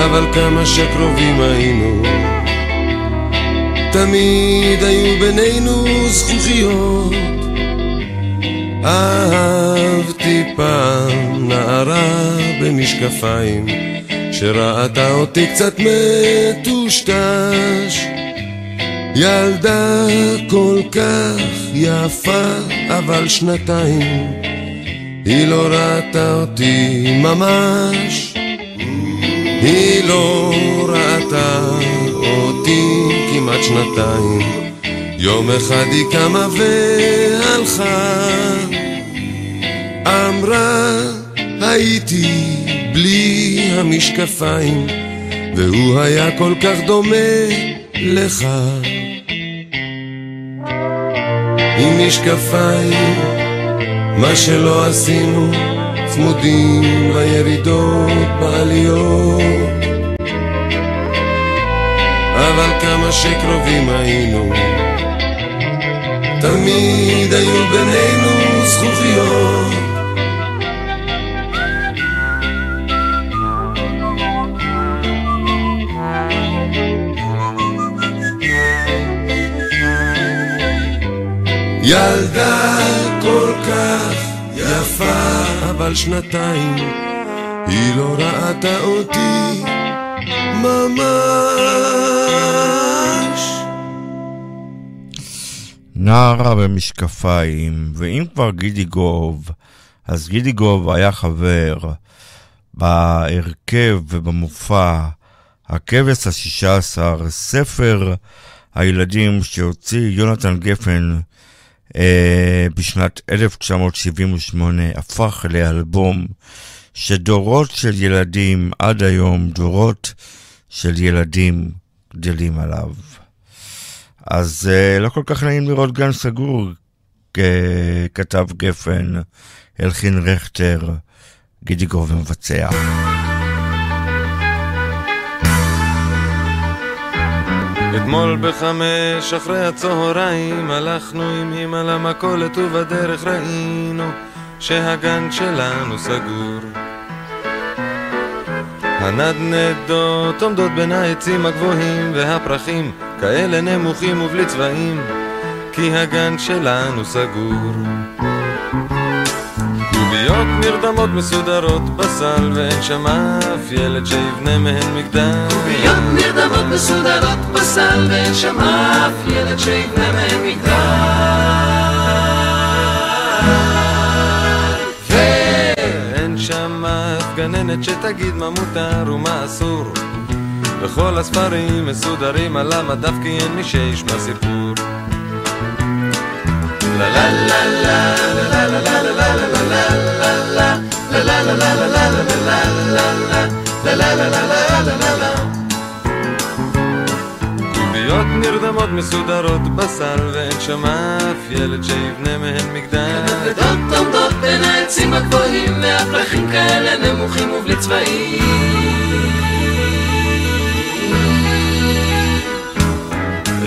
אבל כמה שקרובים היינו, תמיד היו בינינו זכוכיות. אהבתי פעם נערה במשקפיים, שראתה אותי קצת מטושטש. ילדה כל כך יפה, אבל שנתיים, היא לא ראתה אותי ממש. היא לא ראתה אותי כמעט שנתיים, יום אחד היא קמה והלכה, אמרה הייתי בלי המשקפיים, והוא היה כל כך דומה לך. עם משקפיים, מה שלא עשינו, צמודים לירידות בעליות. אבל כמה שקרובים היינו, תמיד היו בינינו זכוכיות. ילדה כל כך יפה, אבל שנתיים היא לא ראתה אותי ממש. נערה במשקפיים, ואם כבר גידי גוב, אז גידי גוב היה חבר בהרכב ובמופע הכבש השישה עשר, ספר הילדים שהוציא יונתן גפן בשנת 1978, הפך לאלבום שדורות של ילדים עד היום, דורות של ילדים גדלים עליו. אז אה, לא כל כך נעים לראות גן סגור, כתב גפן, הלחין רכטר, גידי גוב מבצע. אתמול בחמש אחרי הצהריים הלכנו עם אמא למכולת ובדרך ראינו שהגן שלנו סגור. הנדנדות עומדות בין העצים הגבוהים והפרחים כאלה נמוכים ובלי צבעים כי הגן שלנו סגור. קוביות נרדמות מסודרות בסל ואין שם אף ילד שיבנה מהן מגדל. קוביות נרדמות מסודרות בסל ואין שם אף ילד שיבנה מהן מגדל. ואין שם אף גננת שתגיד מה מותר ומה אסור. וכל הספרים מסודרים על המדף כי אין מי שישמע סיפור. קוביות נרדמות מסודרות בסל ואין שם אף ילד שיבנה מהן מגדל. הנדנדות עומדות בין העצים הגבוהים והפרחים כאלה נמוכים ובלי צבעים.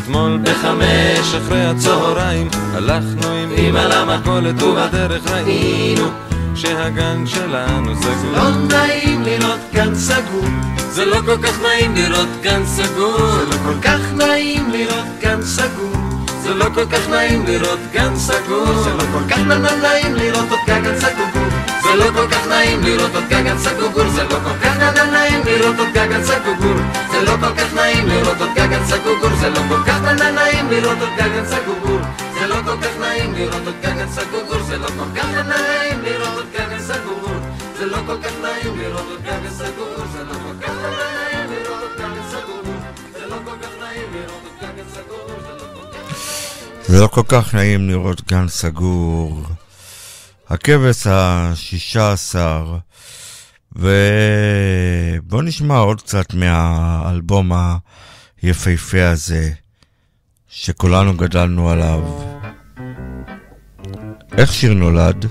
אתמול בחמש אחרי הצהריים הלכנו עם אמא למכולת ובדרך ראינו שהגן שלנו סגור. לא נעים לראות גן סגור. זה לא כל כך נעים לראות גן סגור. זה לא כל כך נעים לראות גן סגור. זה לא כל כך נעים לראות גן סגור. זה לא כל כך נעים לראות עוד גגן סגור. זה לא כל כך נעים לראות עוד גגן סגור. זה לא כל כך נעים לראות עוד גגן סגור. זה לא כל כך נעים לראות עוד גגן סגור. זה לא כל כך נעים לראות עוד גגן סגור. זה לא כל כך נעים לראות עוד גגן סגור. זה לא כל כך נעים לראות עוד גגן כל כך נעים לראות עוד גג סגור, זה לא כל כך נעים לראות גג סגור, זה לא כל כך נעים לראות עוד גג סגור, זה לא כל כך... זה לא כל כך נעים לראות גן סגור. הכבש השישה עשר, ובואו נשמע עוד קצת מהאלבום היפהפה הזה, שכולנו גדלנו עליו. איך שיר נולד?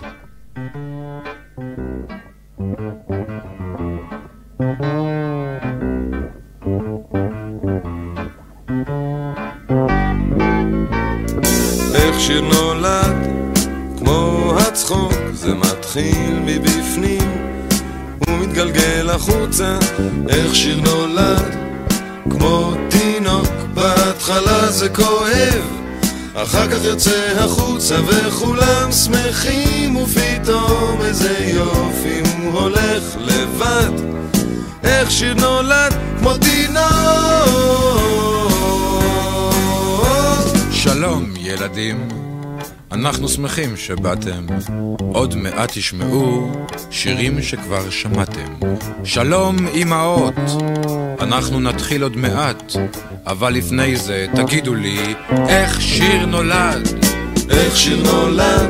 איך שיר נולד, כמו הצחוק, זה מתחיל מבפנים ומתגלגל החוצה. איך שיר נולד, כמו תינוק, בהתחלה זה כואב, אחר כך יוצא החוצה וכולם שמחים ופתאום איזה יופי הוא הולך לבד. איך שיר נולד, כמו תינוק. שלום, ילדים. אנחנו שמחים שבאתם. עוד מעט תשמעו שירים שכבר שמעתם. שלום, אמהות. אנחנו נתחיל עוד מעט, אבל לפני זה תגידו לי, איך שיר נולד? איך שיר נולד,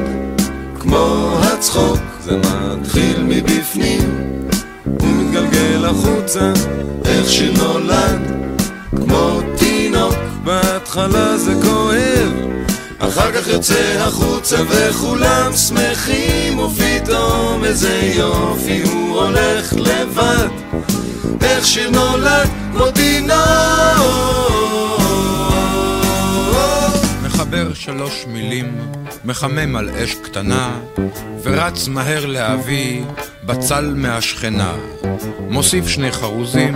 כמו הצחוק, זה מתחיל מבפנים ומתגלגל החוצה. איך שיר נולד, כמו תינוק, בהתחלה זה כואב, אחר כך יוצא החוצה וכולם שמחים ופתאום איזה יופי הוא הולך לבד. איך שיר נולד, כמו תינוק. מחבר שלוש מילים, מחמם על אש קטנה, ורץ מהר להביא בצל מהשכנה. מוסיף שני חרוזים,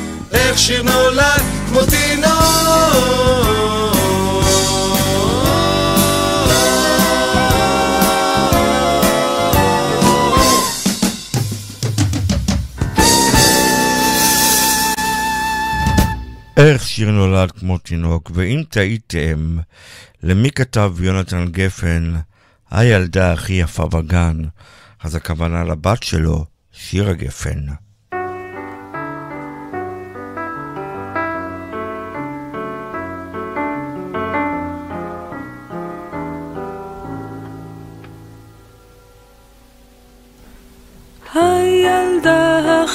איך שיר נולד כמו תינוק איך שיר נולד כמו תינוק, ואם טעיתם, למי כתב יונתן גפן, הילדה הכי יפה בגן, אז הכוונה לבת שלו, שירה גפן.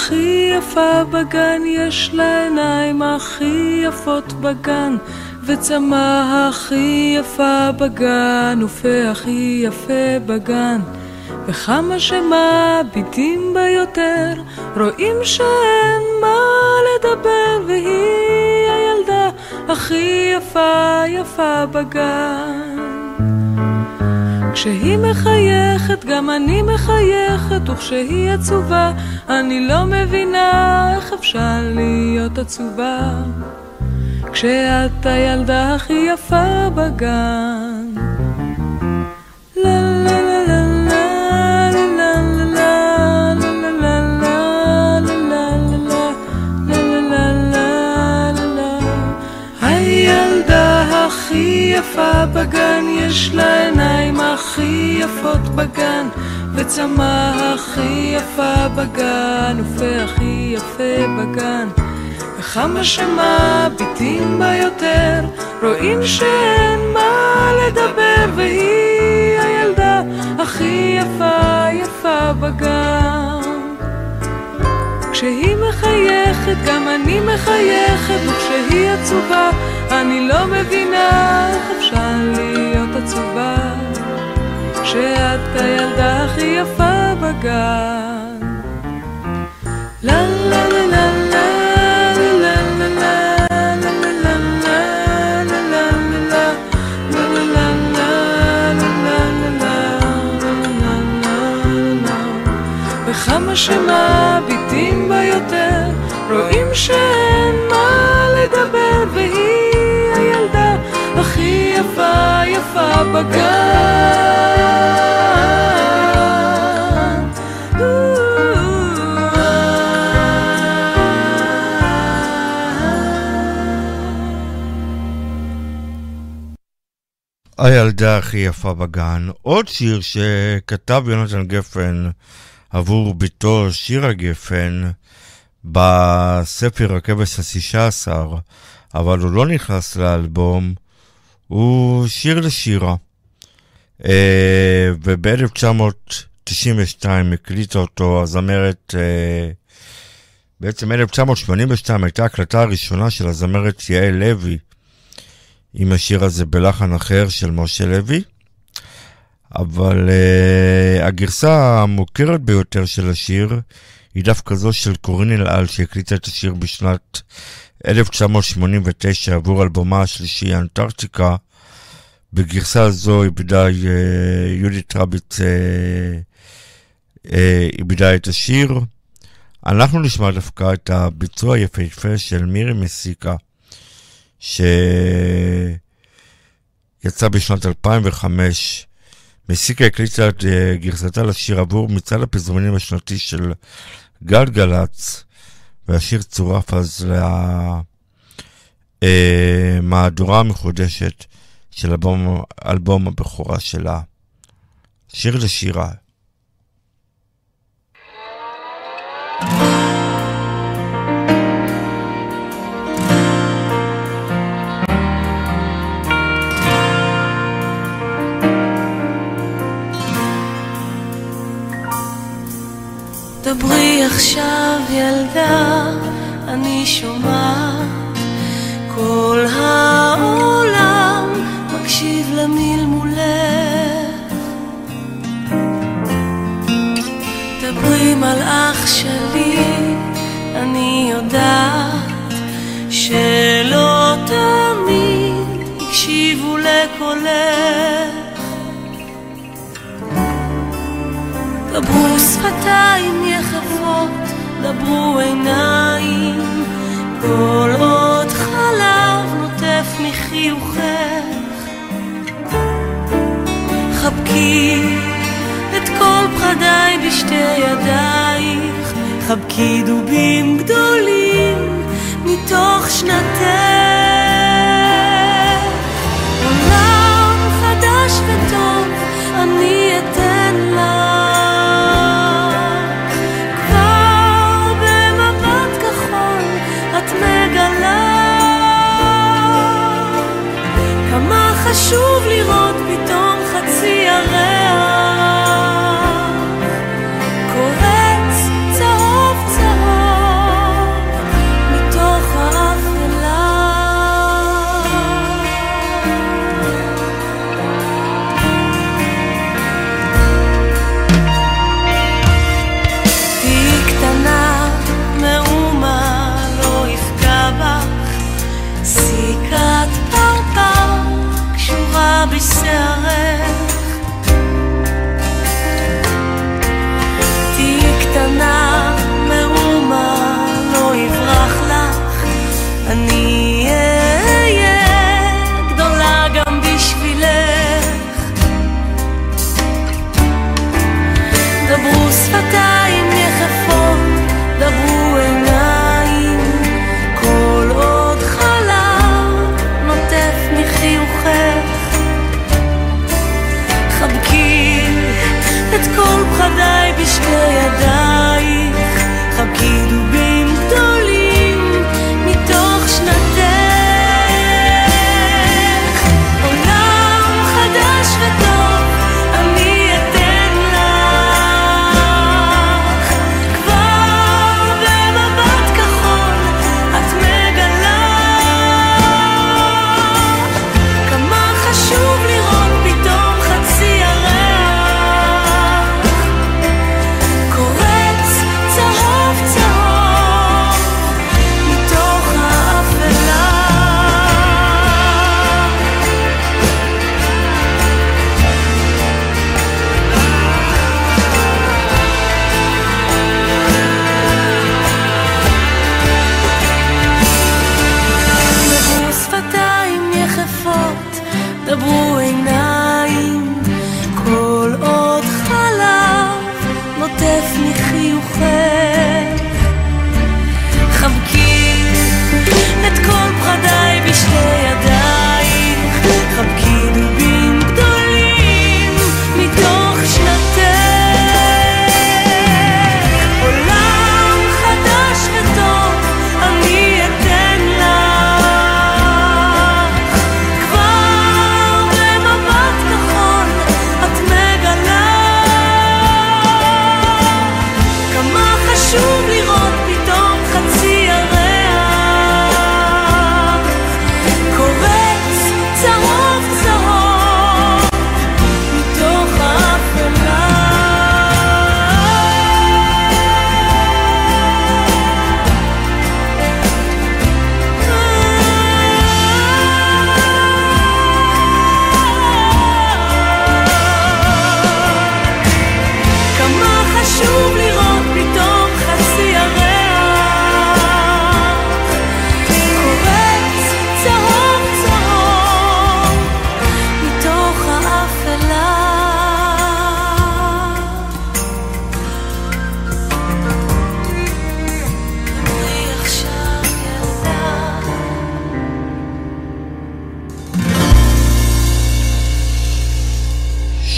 הכי יפה בגן, יש לה עיניים הכי יפות בגן, וצמא הכי יפה בגן, ופה הכי יפה בגן. וכמה שמביטים בה יותר, רואים שאין מה לדבר, והיא הילדה הכי יפה יפה בגן. כשהיא מחייכת, גם אני מחייכת, וכשהיא עצובה, אני לא מבינה איך אפשר להיות עצובה. כשאת הילדה הכי יפה בגן. יפה בגן, יש לה עיניים הכי יפות בגן, וצמא הכי יפה בגן, ופה הכי יפה בגן. וכמה שמביטים בה יותר, רואים שאין מה לדבר, והיא הילדה הכי יפה יפה בגן. כשהיא מחייכת, גם אני מחייכת, וכשהיא עצובה, אני לא מבינה איך אפשר להיות עצובה. כשאת הילדה הכי יפה בגן. לה לה לה לה לה לה שאין מה לדבר והיא הילדה הכי יפה יפה בגן. הילדה הכי יפה בגן, עוד שיר שכתב יונתן גפן עבור בתו שירה גפן, בספר הכבש השישה עשר, אבל הוא לא נכנס לאלבום, הוא שיר לשירה. אה, וב-1992 הקליטה אותו הזמרת, אה, בעצם 1982 הייתה הקלטה הראשונה של הזמרת יעל לוי עם השיר הזה בלחן אחר של משה לוי. אבל uh, הגרסה המוכרת ביותר של השיר היא דווקא זו של קורין אלעל שהקליטה את השיר בשנת 1989 עבור אלבומה השלישי אנטארקטיקה. בגרסה זו איבדה uh, יהודית רביץ uh, uh, איבדה את השיר. אנחנו נשמע דווקא את הביצוע היפהפה של מירי מסיקה, שיצא בשנת 2005. מסיקה הקליטה את גרסתה לשיר עבור מצעד הפזמונים השנתי של גלגלצ, והשיר צורף אז למהדורה uh, המחודשת של אלבום, אלבום הבכורה שלה. שיר לשירה. דברי עכשיו ילדה, אני שומעת כל העולם מקשיב למלמולך. דברי מלאך שלי, אני יודעת שלא תמיד הקשיבו לקולך. דברו שפתיים יחפות, דברו עיניים, כל עוד חלב נוטף מחיוכך. חבקי את כל פחדיי בשתי ידייך, חבקי דובים גדולים מתוך שנתך.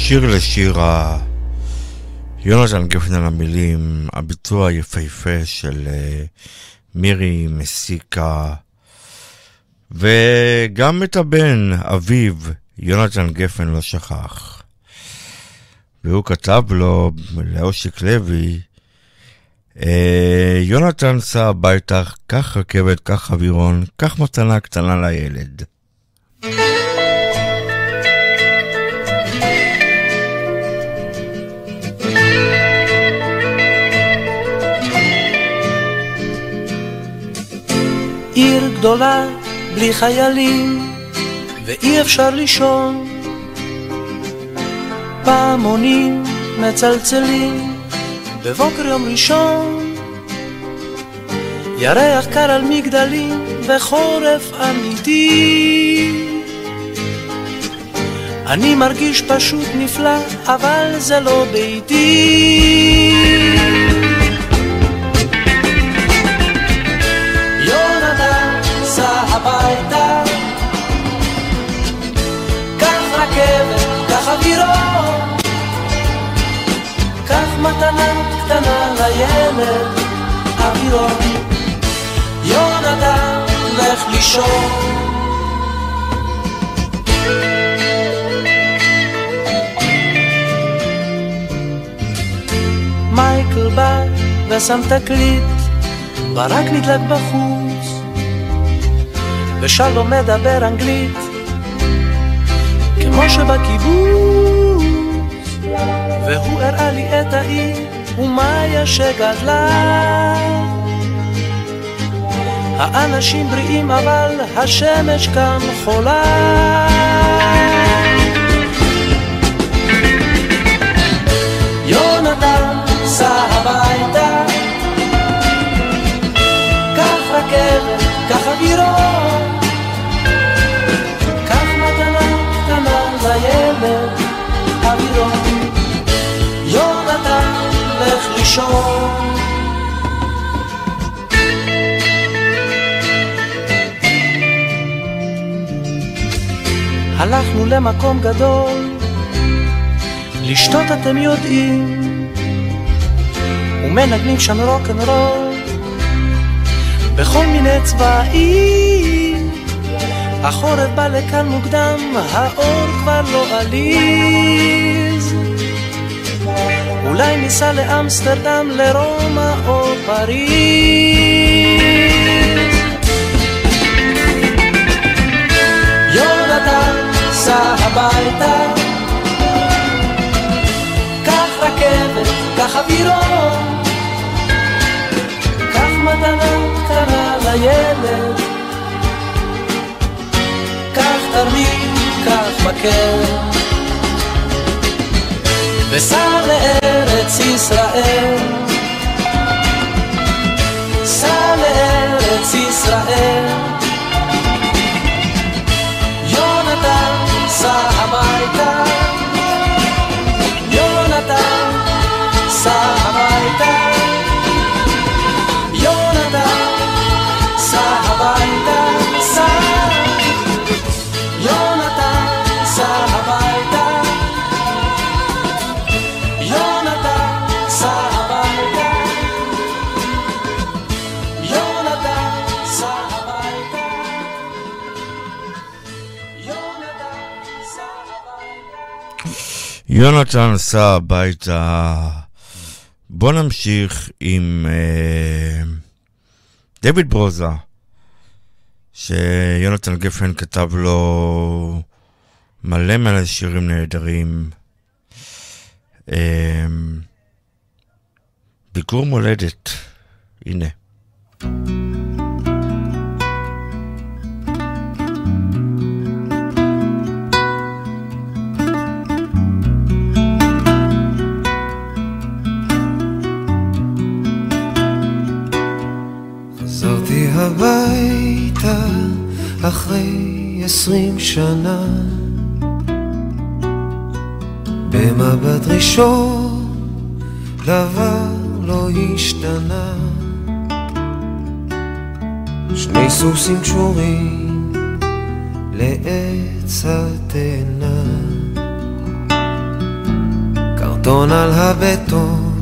שיר לשירה, יונתן גפן על המילים, הביצוע היפהפה של uh, מירי מסיקה, וגם את הבן, אביו, יונתן גפן לא שכח. והוא כתב לו, לאושיק לוי, אה, יונתן סע הביתה, קח רכבת, קח אווירון, קח מתנה קטנה לילד. עיר גדולה בלי חיילים ואי אפשר לישון. פעמונים מצלצלים בבוקר יום ראשון. ירח קר על מגדלים וחורף אמיתי. אני מרגיש פשוט נפלא אבל זה לא ביתי הביתה קח רכבת, קח אווירון קח מתנה קטנה לילד, אווירון. יונתן, לך לישון. מייקל בא ושם תקליט, ברק נדלק בחוץ, ושלום מדבר אנגלית, כמו שבקיבוץ. והוא הראה לי את העיר ומאיה שגדלה. האנשים בריאים אבל השמש כאן חולה. הלכנו למקום גדול, לשתות אתם יודעים, ומנגנים שם רוקנרול, בכל מיני צבעים. החורף בא לכאן מוקדם, האור כבר לא עליז. אולי ניסע לאמסטרדם, לרומא או פריז. יונתן, סע הביתה, קח רכבת, קח אווירון, קח מתנה קטנה לילד, קח תרמיד, קח מקל. ישראל. יונתן סע הביתה. בוא נמשיך עם אה, דויד ברוזה, שיונתן גפן כתב לו מלא מלא שירים נהדרים. אה, ביקור מולדת, הנה. הביתה אחרי עשרים שנה. במבט ראשון דבר לא השתנה. שני סוסים קשורים לעץ התאנה. בטון על הבטון,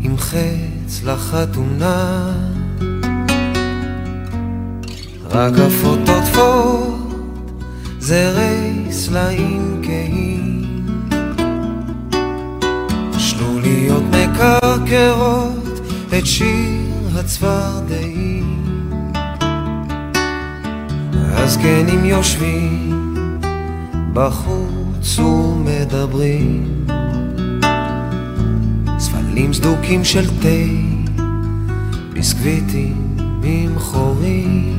עם חץ לחתונה. רק עפות עוטפות, זרי סלעים כהים. שלוליות מקרקרות את שיר הצפרדעים. הזקנים יושבים בחוץ ומדברים. ספלים סדוקים של תה, ביסקוויטים עם חורים.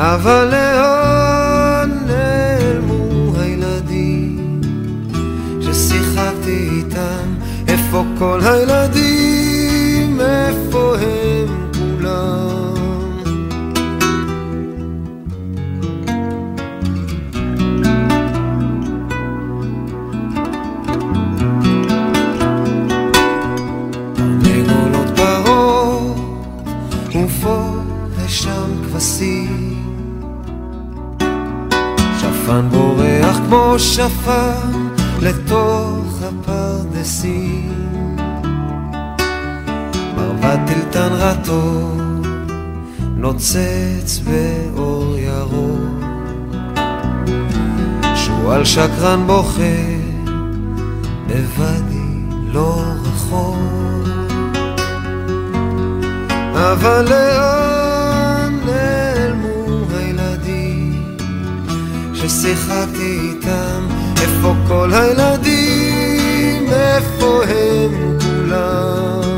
אבל לאן נעלמו הילדים ששיחקתי איתם? איפה כל הילדים? איפה הם כולם? תרנגולות פרות ופה ושם כבשים שפן בורח כמו שפן לתוך הפרדסים. מרבד טלטן רטוב נוצץ באור ירוק. שועל שקרן בוכה בוואדי לא רחוק. אבל לאן ששיחקתי איתם? איפה כל הילדים? איפה הם כולם?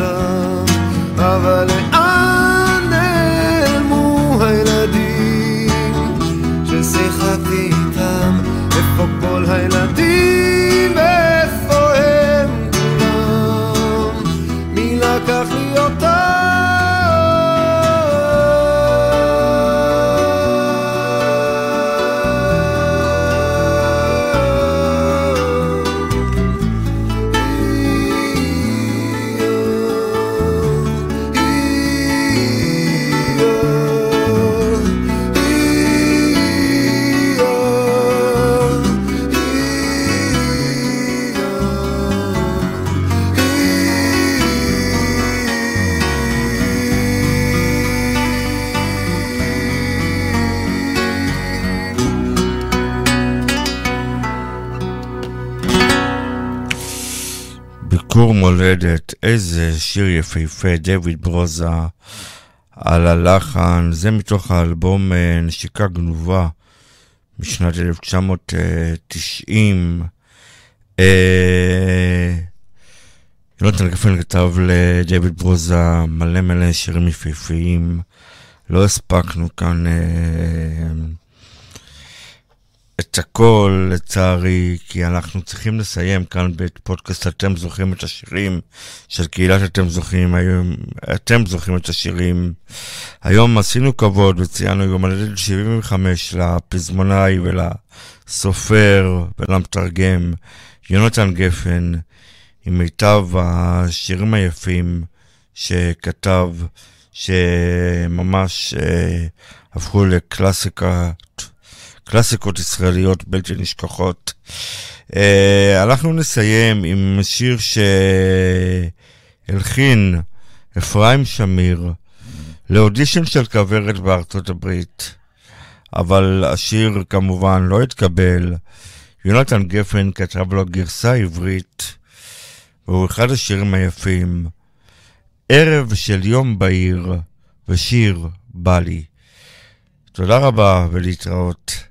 לי אותם? ביקור מולדת, איזה שיר יפהפה, דויד ברוזה על הלחן, זה מתוך האלבום אה, נשיקה גנובה משנת 1990. אה, יונתן גפן כתב לדויד ברוזה מלא מלא שירים יפהפיים. לא הספקנו כאן אה, את הכל, לצערי, כי אנחנו צריכים לסיים כאן בפודקאסט אתם זוכרים את השירים של קהילת אתם זוכרים, היום, אתם זוכרים את השירים. היום עשינו כבוד וציינו יום הולדת 75 לפזמונאי ולסופר ולמתרגם יונתן גפן, עם מיטב השירים היפים שכתב, שממש אה, הפכו לקלאסיקה קלאסיקות ישראליות בלתי נשכחות. Uh, אנחנו נסיים עם שיר שהלחין אפרים שמיר לאודישן של כוורת בארצות הברית, אבל השיר כמובן לא התקבל. יונתן גפן כתב לו גרסה עברית, והוא אחד השירים היפים. ערב של יום בהיר ושיר בא לי. תודה רבה ולהתראות.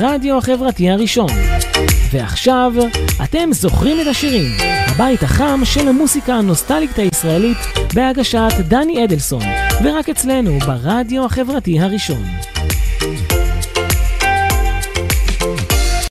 לרדיו החברתי הראשון. ועכשיו, אתם זוכרים את השירים, הבית החם של המוסיקה הנוסטלית הישראלית בהגשת דני אדלסון, ורק אצלנו ברדיו החברתי הראשון.